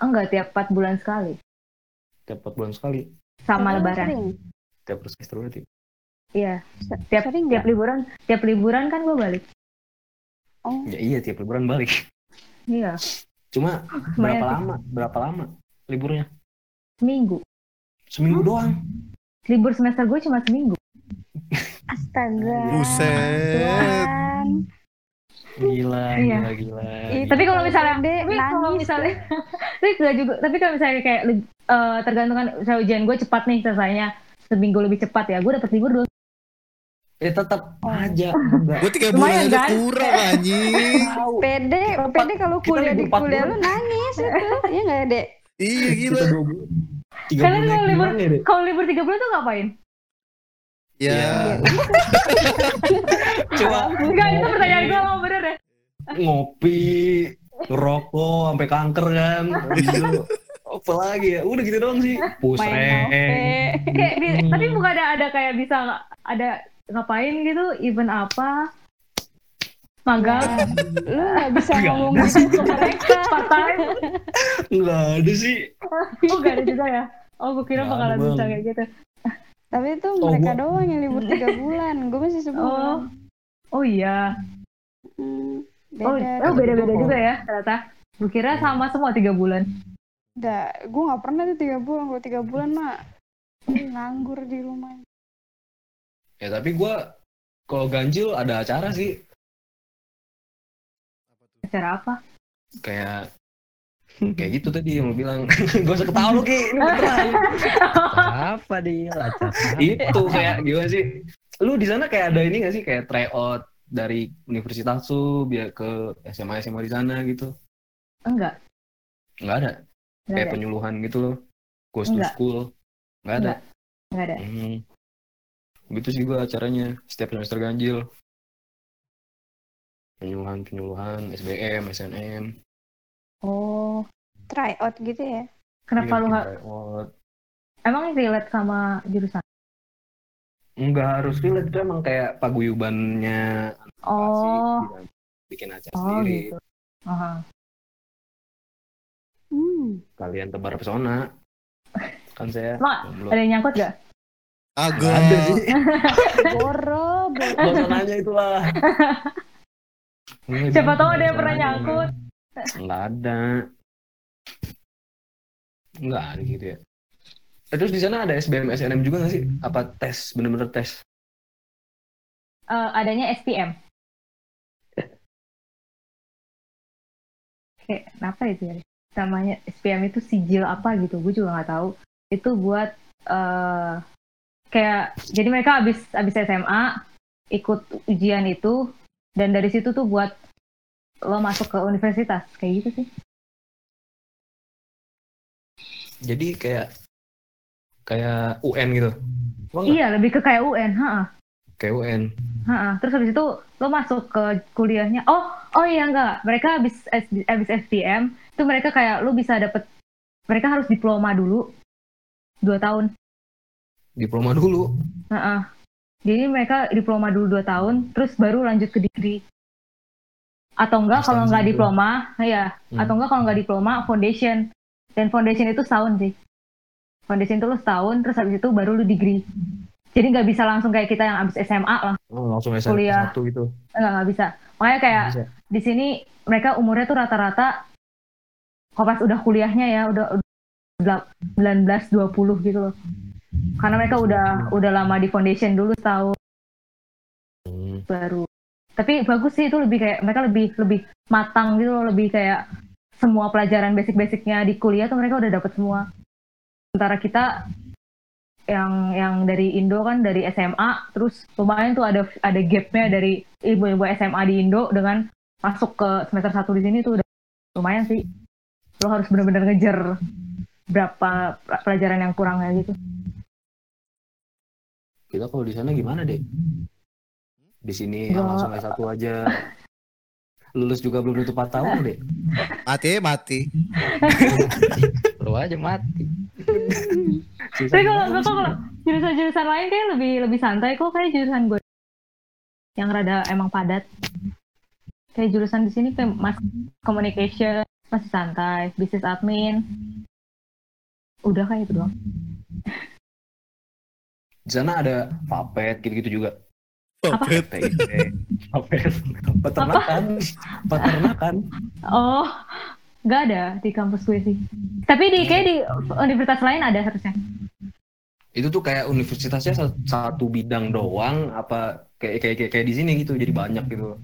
Speaker 4: enggak tiap 4 bulan sekali
Speaker 1: Tiap 4 bulan sekali.
Speaker 4: Sama
Speaker 2: Oh,
Speaker 4: lebaran
Speaker 2: sering.
Speaker 1: Tiap semester berarti.
Speaker 4: iya tiap
Speaker 2: Sering
Speaker 4: tiap liburan tiap liburan kan gue balik
Speaker 2: oh
Speaker 1: Ya iya tiap liburan balik.
Speaker 4: iya
Speaker 1: Cuma
Speaker 4: Lumayan
Speaker 1: berapa
Speaker 4: sih.
Speaker 1: lama? Berapa lama liburnya?
Speaker 4: seminggu
Speaker 1: Seminggu doang.
Speaker 4: libur semester gue cuma seminggu
Speaker 2: astaga
Speaker 3: Buset.
Speaker 2: Tuhan.
Speaker 1: Gila,
Speaker 4: Iya.
Speaker 1: gila, gila. Gila.
Speaker 4: tapi kalau misalnya tapi kalau
Speaker 2: nangis
Speaker 4: misalnya tapi enggak juga tapi kalau misalnya kayak eh, tergantung kan misalnya ujian gue cepat nih selesainya seminggu lebih cepat ya gue dapat libur dulu
Speaker 1: Eh tetap
Speaker 2: Oh.
Speaker 1: aja.
Speaker 3: Gue tiga
Speaker 4: Lumayan,
Speaker 3: bulan aja
Speaker 4: kan?
Speaker 3: kurang anjing.
Speaker 2: Pede pede kalau kuliah di kuliah lu nangis itu ya nggak dek
Speaker 3: Iya gila.
Speaker 4: Kalian kalau libur-
Speaker 1: ya,
Speaker 4: kalau libur tiga bulan tuh ngapain
Speaker 3: Ya.
Speaker 1: Coba
Speaker 4: enggak itu pertanyaan gue lo bener deh
Speaker 1: ngopi, ngerokok, sampai kanker kan. Itu, apa lagi ya? Udah gitu doang sih. Pusreng.
Speaker 4: Kayak
Speaker 1: Hmm.
Speaker 4: tapi bukan ada ada kayak bisa ada ngapain gitu? Event apa? Magang?
Speaker 2: Lu nggak bisa ngomong gitu ke mereka.
Speaker 4: Part time?
Speaker 1: Enggak ada sih.
Speaker 4: oh gak ada juga ya? Oh gue kira bakalan bisa kayak gitu
Speaker 2: tapi itu
Speaker 1: Oh,
Speaker 2: mereka
Speaker 1: gua-
Speaker 2: doang yang libur tiga bulan. Gue masih
Speaker 4: oh.
Speaker 2: Sebulan
Speaker 4: oh iya.
Speaker 2: Hmm,
Speaker 4: oh
Speaker 2: beda
Speaker 4: oh beda beda
Speaker 1: Kalau-
Speaker 4: juga ya ternyata. Gue kira sama semua tiga bulan.
Speaker 2: Nggak, gue nggak pernah tuh tiga bulan. Kalau tiga bulan mah gue nganggur di rumah.
Speaker 1: Ya tapi gua kalau ganjil ada acara sih.
Speaker 4: acara apa?
Speaker 1: Kayak kayak gitu tadi yang bilang. Gak usah ketawa lu Ki, ini beneran.
Speaker 5: Apa dia?
Speaker 1: Itu kayak gimana sih? Lu di sana kayak ada ini gak sih kayak tryout dari universitas tuh biar ke SMA SMA di sana gitu?
Speaker 4: enggak
Speaker 1: Nggak ada.
Speaker 4: enggak
Speaker 1: Kayak
Speaker 4: ada
Speaker 1: penyuluhan gitu loh. Goes to school. Nggak ada.
Speaker 4: enggak ada
Speaker 1: Hmm. Gitu sih gua acaranya setiap semester ganjil. Penyuluhan penyuluhan SBM, SNM.
Speaker 2: Oh try out gitu ya
Speaker 4: kenapa
Speaker 1: Iya,
Speaker 4: lu nggak emang relate sama jurusan
Speaker 1: Nggak harus relate itu emang kayak paguyubannya
Speaker 4: oh
Speaker 1: Asik, bikin acara
Speaker 4: oh
Speaker 1: sendiri.
Speaker 4: gitu Aha.
Speaker 2: hmm.
Speaker 1: Kalian tebar pesona. Kan saya belum
Speaker 4: ada yang nyangkut gak
Speaker 3: Agak.
Speaker 1: Ada sih.
Speaker 2: boro boro
Speaker 1: nanya itulah.
Speaker 4: Siapa tahu ada yang pernah nyangkut.
Speaker 1: Nggak ada. Nggak ada gitu ya. Eh, terus di sana ada SBM SNM juga nggak sih? Apa tes bener-bener tes?
Speaker 4: Uh, adanya SPM. Kayak apa itu ya? Namanya SPM itu sijil apa gitu? Gue juga nggak tahu. Itu buat uh, kayak jadi mereka abis abis SMA ikut ujian itu dan dari situ tuh buat lo masuk ke universitas kayak gitu sih
Speaker 1: Jadi kayak kayak UN gitu. Emang
Speaker 4: iya lebih ke kayak UN ha
Speaker 1: Kayak UN.
Speaker 4: terus habis itu lo masuk ke kuliahnya oh oh iya enggak mereka habis habis SPM itu mereka kayak lo bisa dapet mereka harus diploma dulu dua tahun
Speaker 1: Diploma dulu.
Speaker 4: Heeh. Jadi mereka diploma dulu 2 tahun, terus baru lanjut ke degree. Atau enggak kalau enggak
Speaker 1: gitu.
Speaker 4: diploma, ya.
Speaker 1: Hmm.
Speaker 4: Atau enggak kalau enggak diploma, foundation. Dan foundation itu setahun sih. Foundation itu lu setahun, terus habis itu baru lu degree. Jadi nggak bisa langsung kayak kita yang habis SMA lah,
Speaker 1: Oh, langsung S1
Speaker 4: Kuliah.
Speaker 1: gitu.
Speaker 4: enggak nggak bisa. Makanya kayak
Speaker 1: Bisa.
Speaker 4: di sini mereka umurnya tuh rata-rata kalau pas udah kuliahnya ya udah udah 19 20 gitu loh. Karena mereka udah udah lama di foundation dulu tahun
Speaker 1: Hmm.
Speaker 4: baru. Tapi bagus sih itu lebih kayak mereka lebih lebih matang gitu loh, lebih kayak semua pelajaran basic-basicnya di kuliah tuh mereka udah dapet semua. Sementara kita yang yang dari Indo kan dari SMA terus lumayan tuh ada ada gapnya dari ibu-ibu SMA di Indo dengan masuk ke semester satu di sini tuh udah lumayan sih lo harus benar-benar ngejar berapa pelajaran yang kurangnya gitu
Speaker 1: Kita kalau di sana gimana, Dek? Di sini yang
Speaker 4: Nggak.
Speaker 1: langsung S1 aja. Lulus juga belum tentu 4 tahun, Dek.
Speaker 3: Mati mati.
Speaker 5: Lu aja mati.
Speaker 4: Tapi kalau
Speaker 1: banget
Speaker 4: kalau kalau jurusan-jurusan lain kayak lebih lebih santai kok kayak jurusan gue yang rada emang padat kayak jurusan di sini kayak mas communication masih santai business admin udah kayak itu doang
Speaker 1: Di sana ada papet gitu-gitu juga. Papet, peternakan, peternakan.
Speaker 4: oh nggak ada di kampus gue sih. Tapi di kayak di universitas lain ada harusnya.
Speaker 1: Itu tuh kayak universitasnya sa- satu bidang doang apa kayak kayak kayak, kayak di sini gitu jadi banyak gitu.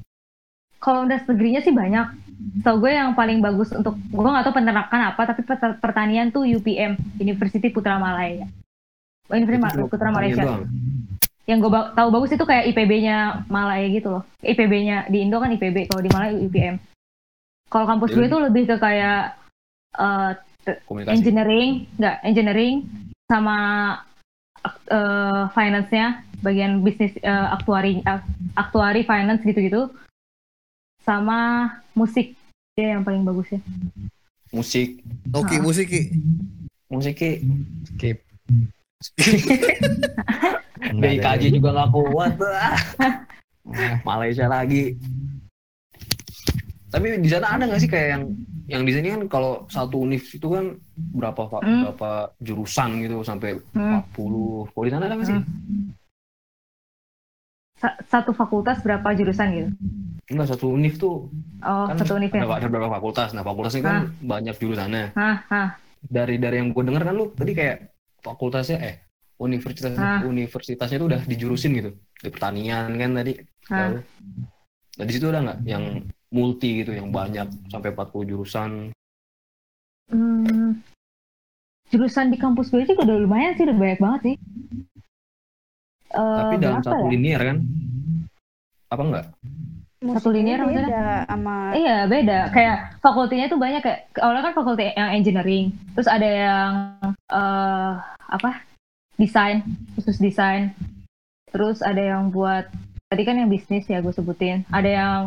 Speaker 4: kalau udah negerinya sih banyak. So gue yang paling bagus untuk gue nggak tahu peternakan apa tapi pertanian tuh UPM University Putra Malaya. Ma-
Speaker 1: cuma
Speaker 4: Putra Malaysia.
Speaker 1: doang.
Speaker 4: Yang gue ba- tahu bagus itu kayak IPB-nya Malaya gitu loh. IPB-nya di Indo kan IPB, kalau di Malaya UPM. Kalau kampus gue
Speaker 1: Jadi-
Speaker 4: tuh lebih ke kayak eh,
Speaker 1: Komunikasi.
Speaker 4: engineering, enggak engineering sama eh, finance-nya, bagian bisnis eh, aktuari eh, aktuari finance gitu-gitu. Sama musik dia yang paling bagus ya.
Speaker 1: Musik,
Speaker 3: Oke musik Ki.
Speaker 1: musik Ki.
Speaker 5: Skip.
Speaker 1: BIKJ juga nggak kuat. ah.
Speaker 5: Ah,
Speaker 1: Malaysia lagi. Tapi di sana ada nggak sih kayak yang yang di sini kan kalau satu univ itu kan berapa pak
Speaker 4: Hmm.
Speaker 1: berapa jurusan gitu sampai
Speaker 4: Hmm.
Speaker 1: 40. Kalau di sana ada nggak sih?
Speaker 4: Hmm. Sa- Satu fakultas berapa jurusan gitu?
Speaker 1: Enggak satu univ tuh
Speaker 4: Oh,
Speaker 1: kan
Speaker 4: satu
Speaker 1: ada,
Speaker 4: universitas.
Speaker 1: ada berapa fakultas. Nah fakultas ini kan banyak jurusannya.
Speaker 4: Hah, hah.
Speaker 1: Dari dari yang gue dengar kan lu tadi kayak fakultasnya eh universitas
Speaker 4: Ah.
Speaker 1: universitasnya tuh udah dijurusin gitu di pertanian kan tadi.
Speaker 4: Ah.
Speaker 1: Lalu. Nah di situ ada nggak yang multi gitu yang banyak sampai 40 jurusan?
Speaker 4: Hmm, jurusan di kampus gue juga udah lumayan sih, udah banyak banget sih. Eh,
Speaker 1: Tapi dalam satu
Speaker 4: ya?
Speaker 1: linear kan? Apa enggak?
Speaker 4: Satu linear
Speaker 2: Musiknya
Speaker 4: maksudnya?
Speaker 2: beda sama
Speaker 4: Iya beda, kayak fakultinya tuh banyak kayak awalnya kan fakulti yang engineering, terus ada yang eh apa desain khusus desain, terus ada yang buat tadi kan yang bisnis ya gue sebutin, ada yang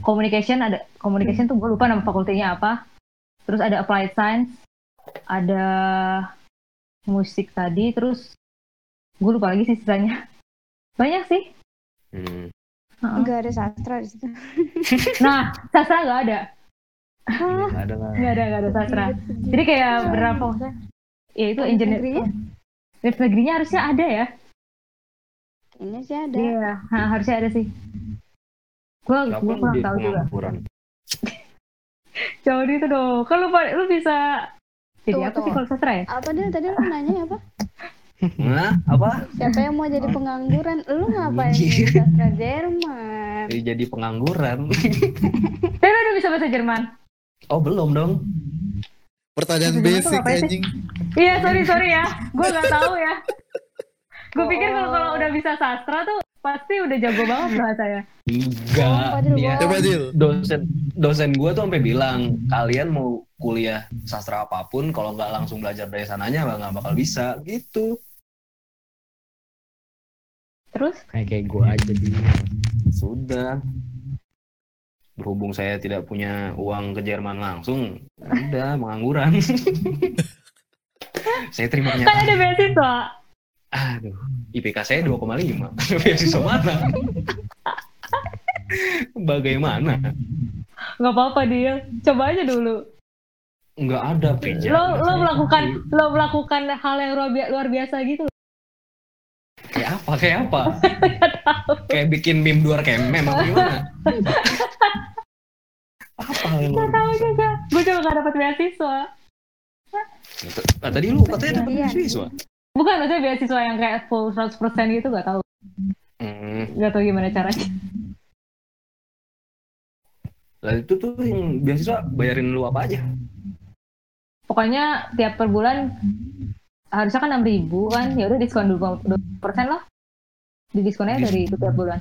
Speaker 4: communication, ada communication tuh gue lupa nama fakultinya apa, terus ada applied science, ada musik tadi, terus gue lupa lagi sih sisanya, banyak sih.
Speaker 1: Hmm.
Speaker 2: Ada sastra di situ.
Speaker 4: Nah sastra nggak ada,
Speaker 1: Iya, nggak ada lah.
Speaker 4: nggak ada ada sastra. Jadi kayak berapa maksudnya? Ya itu
Speaker 2: Univ
Speaker 4: engineer.
Speaker 2: negerinya?
Speaker 4: Harusnya ada ya.
Speaker 2: Kayaknya sih ada.
Speaker 4: Iya, ha- harusnya ada sih. Gua
Speaker 1: Siapa
Speaker 4: gua kurang tahu juga. Jauh itu dong. Kan lu, lu bisa jadi
Speaker 2: Tuh,
Speaker 4: apa sih
Speaker 2: tuh.
Speaker 4: kalau sastra ya?
Speaker 2: Apa dia tadi lu nanya apa?
Speaker 1: Nah, apa?
Speaker 2: Siapa yang mau jadi pengangguran? Lu ngapain di sastra Jerman?
Speaker 1: Jadi jadi pengangguran.
Speaker 4: Tapi lu udah bisa bahasa Jerman.
Speaker 1: Oh belum dong.
Speaker 3: Pertanyaan basic anjing.
Speaker 4: Iya sorry sorry ya, gue nggak tahu ya. Gue pikir kalau kalau udah bisa sastra tuh pasti udah jago banget bahasa ya.
Speaker 1: Enggak. Dia
Speaker 3: Coba Dil.
Speaker 1: dosen dosen gue tuh sampai bilang kalian mau kuliah sastra apa pun kalau nggak langsung belajar dari sananya nggak bakal bisa gitu.
Speaker 4: Terus
Speaker 5: Kayak kayak gue aja di.
Speaker 1: Sudah. Berhubung saya tidak punya uang ke Jerman langsung, udah pengangguran. saya terima
Speaker 4: kan
Speaker 1: kenyataan.
Speaker 4: ada beasiswa.
Speaker 1: Aduh, IPK saya 2,5. Beasiswa mana? Bagaimana?
Speaker 4: Nggak apa-apa dia, coba aja dulu.
Speaker 1: Nggak ada Pija.
Speaker 4: Lo lo melakukan lo melakukan hal yang luar biasa gitu.
Speaker 1: Kayak apa? Kayak apa? Kayak bikin meme luar kemem apa gimana? apa yang
Speaker 4: Gak tahu juga. Gue juga gak dapat beasiswa.
Speaker 1: Ah, tadi lu katanya dapat
Speaker 2: Iya.
Speaker 1: beasiswa.
Speaker 4: Bukan maksudnya beasiswa yang kayak full 100% gitu gak tahu.
Speaker 1: Hmm.
Speaker 4: Gak tahu gimana caranya.
Speaker 1: Lah itu tuh yang beasiswa bayarin lu apa aja?
Speaker 4: Pokoknya tiap per bulan harusnya kan 6000 kan. Ya udah diskon 20% lah. Di diskonnya
Speaker 1: Dis-
Speaker 4: dari itu tiap bulan.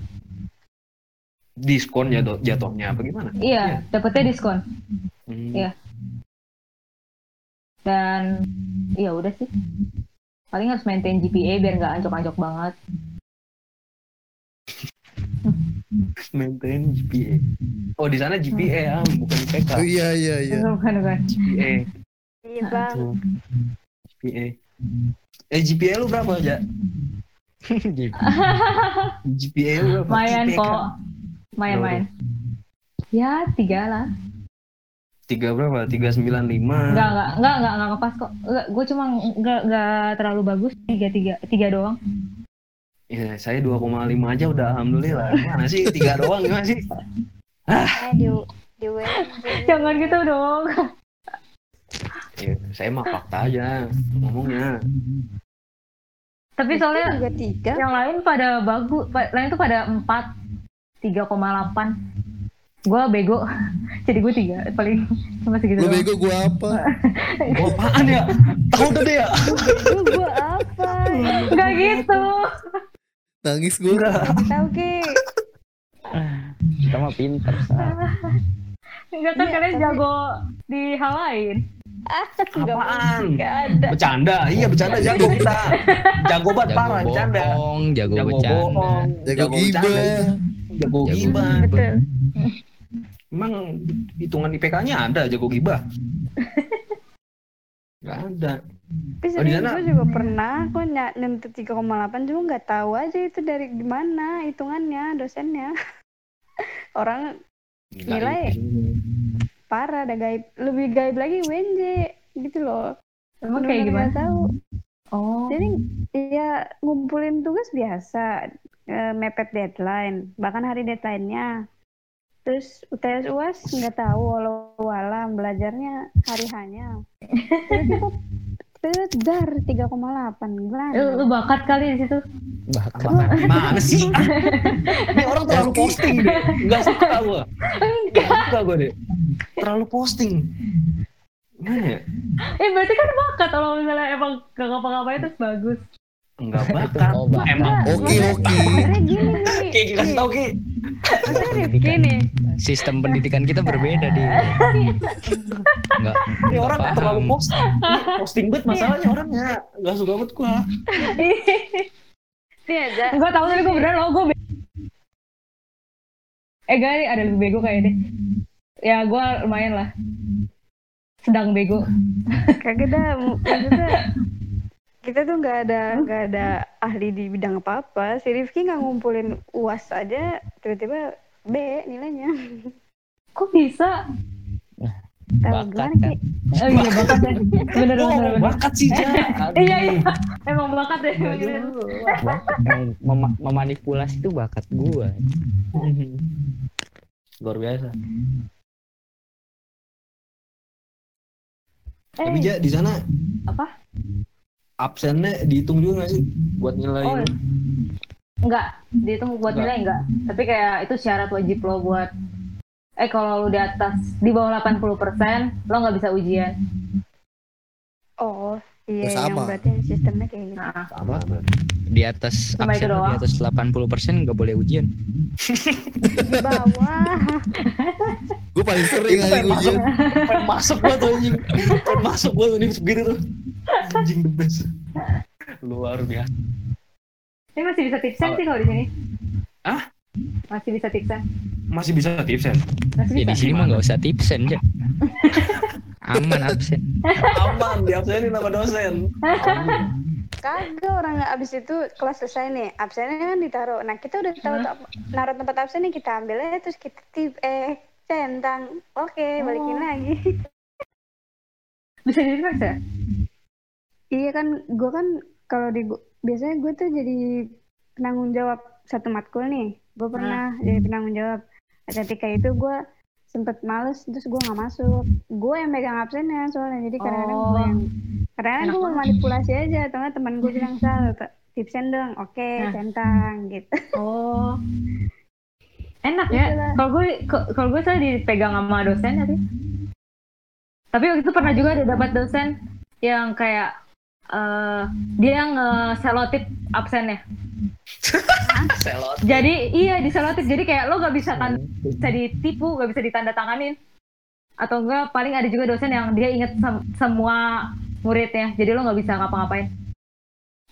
Speaker 1: Diskon jatuh jatuhnya apa gimana?
Speaker 4: Iya, dapetnya diskon.
Speaker 1: Hmm.
Speaker 4: Iya. Dan ya udah sih. Paling harus maintain GPA biar nggak anjok-anjok banget.
Speaker 1: Maintain GPA. Oh di sana GPA ya, bukan IPK.
Speaker 3: Oh iya iya iya.
Speaker 4: Bukan, bukan.
Speaker 1: GPA.
Speaker 2: Iya bang.
Speaker 1: GPA. Eh GPA lu berapa aja? GPA lu berapa?
Speaker 4: Mayan kok. Main-main. Ya, tiga lah.
Speaker 1: Tiga berapa? Tiga sembilan lima.
Speaker 4: Enggak, enggak, enggak, enggak, enggak ngepas kok. Enggak, gue cuma enggak, enggak terlalu bagus. Tiga, tiga, tiga doang.
Speaker 1: Ya, saya 2,5 aja udah alhamdulillah. Mana sih tiga doang gimana sih?
Speaker 2: Eh di di.
Speaker 4: Jangan gitu dong.
Speaker 1: Ya, saya mah fakta aja ngomongnya.
Speaker 4: Tapi soalnya
Speaker 2: juga tiga.
Speaker 4: yang lain pada bagus, pa- lain tuh pada empat, tiga koma delapan. Gue bego, jadi gue tiga paling cuma segitu
Speaker 3: Lu
Speaker 4: doang.
Speaker 3: bego gua apa?
Speaker 1: Gua apaan ya? Tahu gede ya?
Speaker 2: Gua apa?
Speaker 4: Enggak gitu.
Speaker 3: Nangis gua.
Speaker 1: Enggak.
Speaker 2: Tahu ki.
Speaker 5: Kita mah pinter. Sa.
Speaker 4: Enggak kan
Speaker 2: Iya,
Speaker 4: kalian
Speaker 2: tapi-
Speaker 4: jago di hal lain.
Speaker 1: Apaan?
Speaker 2: Gak ada.
Speaker 1: Bercanda, iya bercanda jago kita. Jago banget parah bercanda.
Speaker 5: bohong, jago,
Speaker 1: Jago
Speaker 5: bercanda.
Speaker 1: bohong,
Speaker 3: Jago
Speaker 1: bercanda.
Speaker 3: gibah.
Speaker 1: Jago
Speaker 5: Jago
Speaker 1: gibah.
Speaker 2: Betul.
Speaker 1: Emang hitungan IPK-nya ada jago gibah? Gak ada.
Speaker 2: Tapi
Speaker 1: Oh,
Speaker 2: serius
Speaker 1: sana-
Speaker 2: gue juga pernah kok ny- nyentuh 3,8 cuma nggak tahu aja itu dari gimana hitungannya dosennya. Orang Nilai. Parah ada gaib lebih gaib lagi WNJ gitu loh.
Speaker 4: Emang kayak gimana?
Speaker 2: tahu.
Speaker 4: Oh,
Speaker 2: Jadi ya ngumpulin tugas biasa, eh, mepet deadline, bahkan hari deadline-nya. Terus UTS UAS nggak tahu walau alam belajarnya hari hanya. Terus dar 3,8 gimana?
Speaker 4: lu, lu bakat kali di situ.
Speaker 5: Bahkan
Speaker 1: Apaan? Gimana sih? Ini orang terlalu posting deh. Gak suka gue. Gak suka gue deh. Terlalu posting. Gimana ya?
Speaker 4: Eh berarti kan bakat kalau misalnya emang gak ngapa-ngapain terus bagus.
Speaker 1: Enggak bakat.
Speaker 5: Oh, bakat.
Speaker 1: Emang
Speaker 3: Oke oke.
Speaker 2: Gini.
Speaker 1: Ki, kasih tau Ki.
Speaker 2: Nih.
Speaker 5: sistem pendidikan kita berbeda di. Enggak.
Speaker 1: Ini orang
Speaker 5: paham.
Speaker 1: terlalu posting. Posting banget masalahnya orangnya. Gak suka banget gue.
Speaker 2: Nih aja.
Speaker 4: gue tahu tapi gue beneran lo gue be- eh gak nih ada lebih bego kayak deh ya gue lumayan lah sedang bego
Speaker 2: Kagak dah. Maksudnya kita tuh nggak ada nggak ada ahli di bidang apa apa. Si Rifki nggak ngumpulin uas aja tiba-tiba B nilainya.
Speaker 4: kok bisa
Speaker 5: Bakat
Speaker 2: gimana
Speaker 5: kan.
Speaker 4: Oh iya bakat deh bener
Speaker 1: bakat sih,
Speaker 4: iya iya emang bakat.
Speaker 5: Emang mema- memanipulasi itu bakat gua.
Speaker 1: Luar biasa.
Speaker 4: eh
Speaker 1: Tapi Ja, di sana
Speaker 4: apa
Speaker 1: absennya dihitung juga gak sih? Buat nilai
Speaker 4: oh enggak dihitung buat
Speaker 1: Enggak.
Speaker 4: nilai enggak tapi kayak itu syarat wajib lo buat eh kalau lu di atas di bawah 80% lo nggak bisa ujian.
Speaker 2: Oh, iya
Speaker 3: Oh,
Speaker 2: yang
Speaker 3: sama.
Speaker 2: berarti sistemnya kayak gitu.
Speaker 4: Nah,
Speaker 1: Sama berarti.
Speaker 5: Di atas
Speaker 4: Cuma
Speaker 5: absen di atas 80% nggak boleh ujian.
Speaker 2: Di bawah.
Speaker 3: Gue paling sering
Speaker 1: pengen
Speaker 3: ujian.
Speaker 1: Pengen masuk gua tuh anjing. Pengen masuk gua tuh nih segini tuh. Anjing the best. Luar biasa.
Speaker 4: ini masih bisa tipsen sih kalau di sini.
Speaker 1: Hah?
Speaker 4: Masih bisa tipsen.
Speaker 1: Masih bisa tipsen.
Speaker 4: Masih
Speaker 5: Ya
Speaker 4: bisa.
Speaker 5: di sini mah nggak usah tipsen aja. Aman absen.
Speaker 1: Aman, di absenin sama dosen.
Speaker 2: Kagak orang abis itu kelas selesai nih, absennya kan ditaruh. Nah kita udah tahu
Speaker 4: Hmm.
Speaker 2: naruh tempat absen nih kita ambil aja terus kita tip eh centang. Oke, balikin
Speaker 4: Oh.
Speaker 2: lagi.
Speaker 4: Bisa di reverse ya?
Speaker 2: Iya kan, gue kan kalau di biasanya gue tuh jadi penanggung jawab satu matkul nih. Gue pernah jadi penanggung jawab. Ketika itu gue sempet males terus gue nggak masuk. Gue yang megang absennya soalnya jadi kadang-kadang gue
Speaker 4: Oh.
Speaker 2: yang kadang-kadang gue manipulasi aja atau nggak teman gue bilang sal tipsen dong oke
Speaker 4: Nah.
Speaker 2: centang gitu
Speaker 4: Oh. Enak ya.
Speaker 2: Gitu.
Speaker 4: Kalau gue kalau gue saya dipegang sama dosen ya sih. Tapi waktu itu pernah juga ada dapat dosen yang kayak eh dia nge-selotip absennya.
Speaker 1: Selot.
Speaker 4: Jadi iya diselotip. Jadi kayak lo gak bisa tan bisa ditipu, gak bisa ditanda tanganin. Atau enggak paling ada juga dosen yang dia inget sem- semua muridnya. Jadi lo nggak bisa ngapa-ngapain.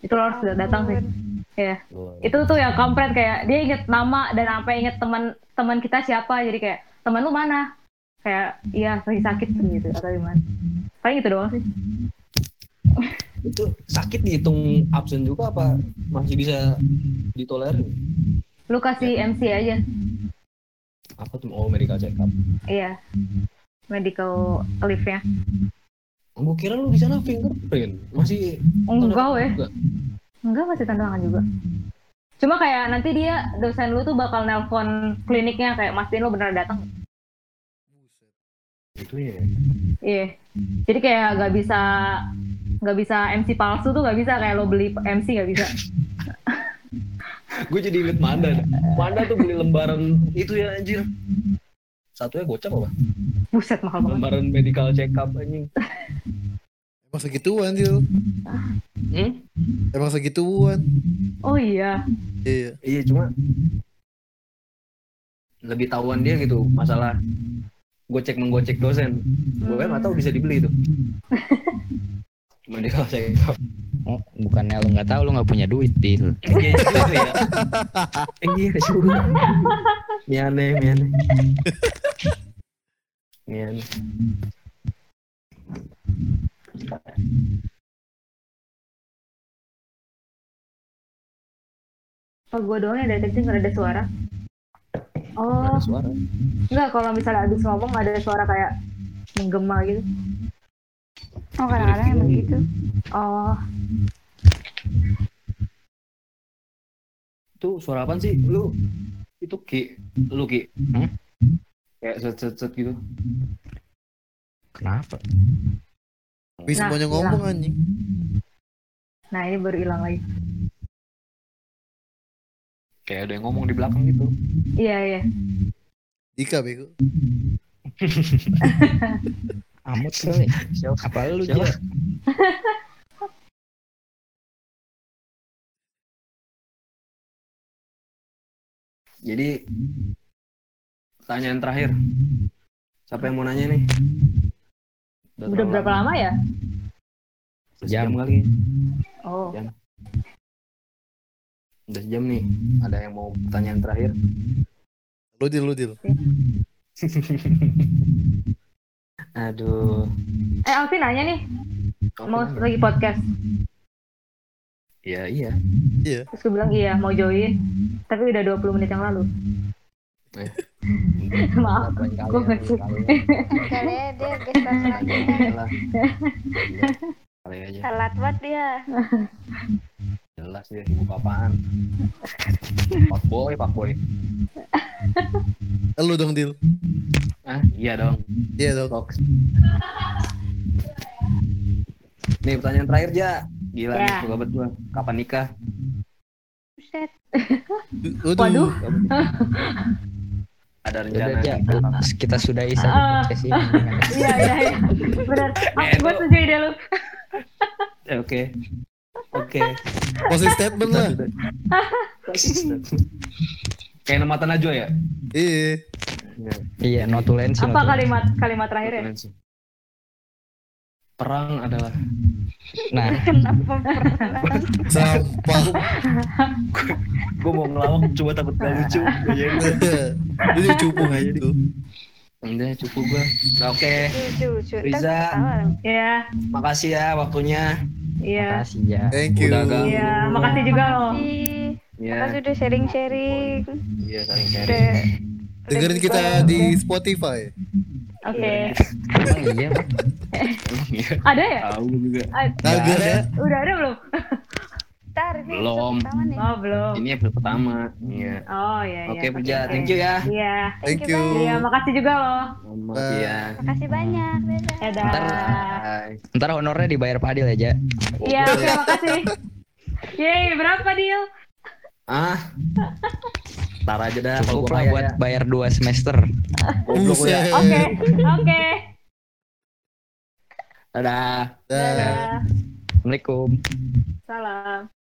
Speaker 4: Itu lo harus datang sih. Ya. Itu tuh yang kampret kayak dia inget nama dan apa inget teman teman kita siapa. Jadi kayak teman lu mana? Kayak iya lagi sakit gitu atau gimana. Paling gitu doang sih.
Speaker 1: Itu sakit dihitung absen juga apa masih bisa ditolerir?
Speaker 4: Lu kasih MC aja.
Speaker 1: Apa tuh? Oh, medical check up.
Speaker 4: Iya. Medical leave-nya.
Speaker 1: Gue kira lu di sana fingerprint. Masih
Speaker 4: Enggak weh.
Speaker 1: Enggak.
Speaker 4: Masih tanda tangan juga. Cuma kayak nanti dia dosen lu tuh bakal nelpon kliniknya kayak mastiin lu bener datang.
Speaker 1: Itu ya.
Speaker 4: Iya. Jadi kayak nggak bisa nggak bisa MC palsu tuh nggak bisa kayak lo beli MC nggak bisa.
Speaker 1: Gue jadi inget Manda. Manda tuh beli lembaran itu ya anjir. Satunya gocap apa?
Speaker 4: Buset mahal banget.
Speaker 1: Lembaran medical check up anjing.
Speaker 3: Emang segituan Dil.
Speaker 1: Hmm?
Speaker 3: Emang segituan.
Speaker 4: Oh iya.
Speaker 3: Iya.
Speaker 1: Iya cuma lebih tahuan dia gitu masalah gocek menggocek dosen. Gue nggak tahu bisa dibeli itu. Medical check up.
Speaker 5: Oh, bukannya lu nggak tahu lu nggak punya duit deal.
Speaker 1: Iya juga ya. Iya juga. Miane, miane. Miane.
Speaker 4: Oh gue doang yang deteksi nggak ada suara.
Speaker 1: Nggak
Speaker 4: Oh
Speaker 1: ada suara.
Speaker 4: enggak kalau misalnya abis ngomong ada suara kayak menggema gitu.
Speaker 2: Oh kadang-kadang emang gitu
Speaker 4: Oh
Speaker 1: Itu suara apaan sih? Lu itu Ki, lu Ki.
Speaker 5: Hmm?
Speaker 1: Kayak set set set gitu.
Speaker 5: Kenapa?
Speaker 3: Bisa
Speaker 4: Nah,
Speaker 3: semuanya ngomong anjing.
Speaker 4: nah ini baru hilang lagi.
Speaker 1: Kayak ada yang ngomong di belakang gitu.
Speaker 4: Iya iya.
Speaker 3: Dika bego.
Speaker 5: Amut kali. Apa lu
Speaker 1: Siapa? Jadi pertanyaan terakhir. Siapa yang mau nanya nih?
Speaker 4: Udah
Speaker 1: terlalu
Speaker 4: berapa lama ya?
Speaker 1: Sejam
Speaker 5: Jam.
Speaker 1: kali.
Speaker 4: Oh
Speaker 1: Udah sejam nih. Ada yang mau pertanyaan terakhir?
Speaker 3: Lu Dil, lu Dil.
Speaker 1: Aduh.
Speaker 4: eh Alvin nanya nih mau
Speaker 1: Apa?
Speaker 4: lagi podcast.
Speaker 1: Iya, iya.
Speaker 3: Iya.
Speaker 4: Terus gue bilang iya mau join. Tapi udah 20 menit yang lalu.
Speaker 1: Eh.
Speaker 4: Maaf.
Speaker 1: Lain kali
Speaker 4: Gua
Speaker 1: ya,
Speaker 4: nggak sih.
Speaker 1: lain kali.
Speaker 2: kali ya dia
Speaker 1: Iya lah. Iya.
Speaker 2: Telat banget dia
Speaker 1: Jelas dia sibuk apaan. Pak boy, pak boy.
Speaker 3: Lu dong Dil.
Speaker 1: Ah, iya dong.
Speaker 3: Iya dong.
Speaker 1: Fox. Nih pertanyaan terakhir ja. Gila nih,
Speaker 4: Ya.
Speaker 1: sahabat gua. Kapan nikah?
Speaker 2: Buset.
Speaker 3: Waduh.
Speaker 4: Waduh.
Speaker 1: ada
Speaker 5: Udah,
Speaker 1: rencana
Speaker 5: Ja,
Speaker 1: kita
Speaker 5: kita sudahi saja
Speaker 4: Ah.
Speaker 5: podcast ini. dengan-
Speaker 4: Iya iya iya. Benar.
Speaker 1: Eh,
Speaker 4: Gue
Speaker 1: lu-
Speaker 4: setuju ide lu.
Speaker 1: Ya, Oke. Oke.
Speaker 3: Closing statement lah.
Speaker 1: Kayak nama Najwa ya?
Speaker 3: Iya.
Speaker 5: Iya, notulensi.
Speaker 4: Apa kalimat kalimat terakhir ya?
Speaker 1: Perang adalah
Speaker 5: Nah,
Speaker 2: Kenapa pernah?
Speaker 3: Sampah.
Speaker 1: gue mau ngelawak coba takut gak lucu. Iya.
Speaker 3: Ini cupu aja tuh.
Speaker 1: Udah cukup gue. Nah, oke.
Speaker 2: Ntar
Speaker 1: Riza.
Speaker 4: Iya.
Speaker 1: Makasih ya waktunya.
Speaker 4: Iya.
Speaker 5: makasih ya.
Speaker 3: Thank you.
Speaker 4: Iya, makasih juga loh.
Speaker 2: Makasih.
Speaker 1: Iya.
Speaker 2: Makasih udah sharing-sharing.
Speaker 1: Iya, saling sharing.
Speaker 2: Udah
Speaker 3: Dengerin kita di Spotify.
Speaker 4: Oke.
Speaker 5: Emang iya?
Speaker 1: Iya.
Speaker 4: Ada ya?
Speaker 1: Tahu juga.
Speaker 3: Ya?
Speaker 4: Udah ada belum?
Speaker 2: Ntar ini
Speaker 1: Belum.
Speaker 2: pertama nih.
Speaker 4: Oh, belum.
Speaker 1: Ini episode pertama. Iya.
Speaker 4: Oh, iya iya.
Speaker 1: Oke, Puja.
Speaker 4: oke.
Speaker 1: Thank you ya.
Speaker 4: Iya.
Speaker 3: Thank you.
Speaker 4: Iya, makasih juga loh.
Speaker 1: Mama,
Speaker 3: Bye.
Speaker 1: iya.
Speaker 2: Makasih banyak. Dadah.
Speaker 4: Dadah.
Speaker 5: Ntar,
Speaker 1: Bye.
Speaker 5: ntar honornya dibayar Padil ya, Ja.
Speaker 4: Iya, terima kasih. Yeay, berapa deal?
Speaker 1: Ah. Ntar aja dah kalau
Speaker 5: Cukup lah buat
Speaker 1: ya.
Speaker 5: bayar dua semester.
Speaker 1: Goblok lu ya.
Speaker 4: Oke, oke.
Speaker 1: Dadah.
Speaker 3: Dah.
Speaker 4: Dadah.
Speaker 5: Assalamualaikum.
Speaker 4: Salam.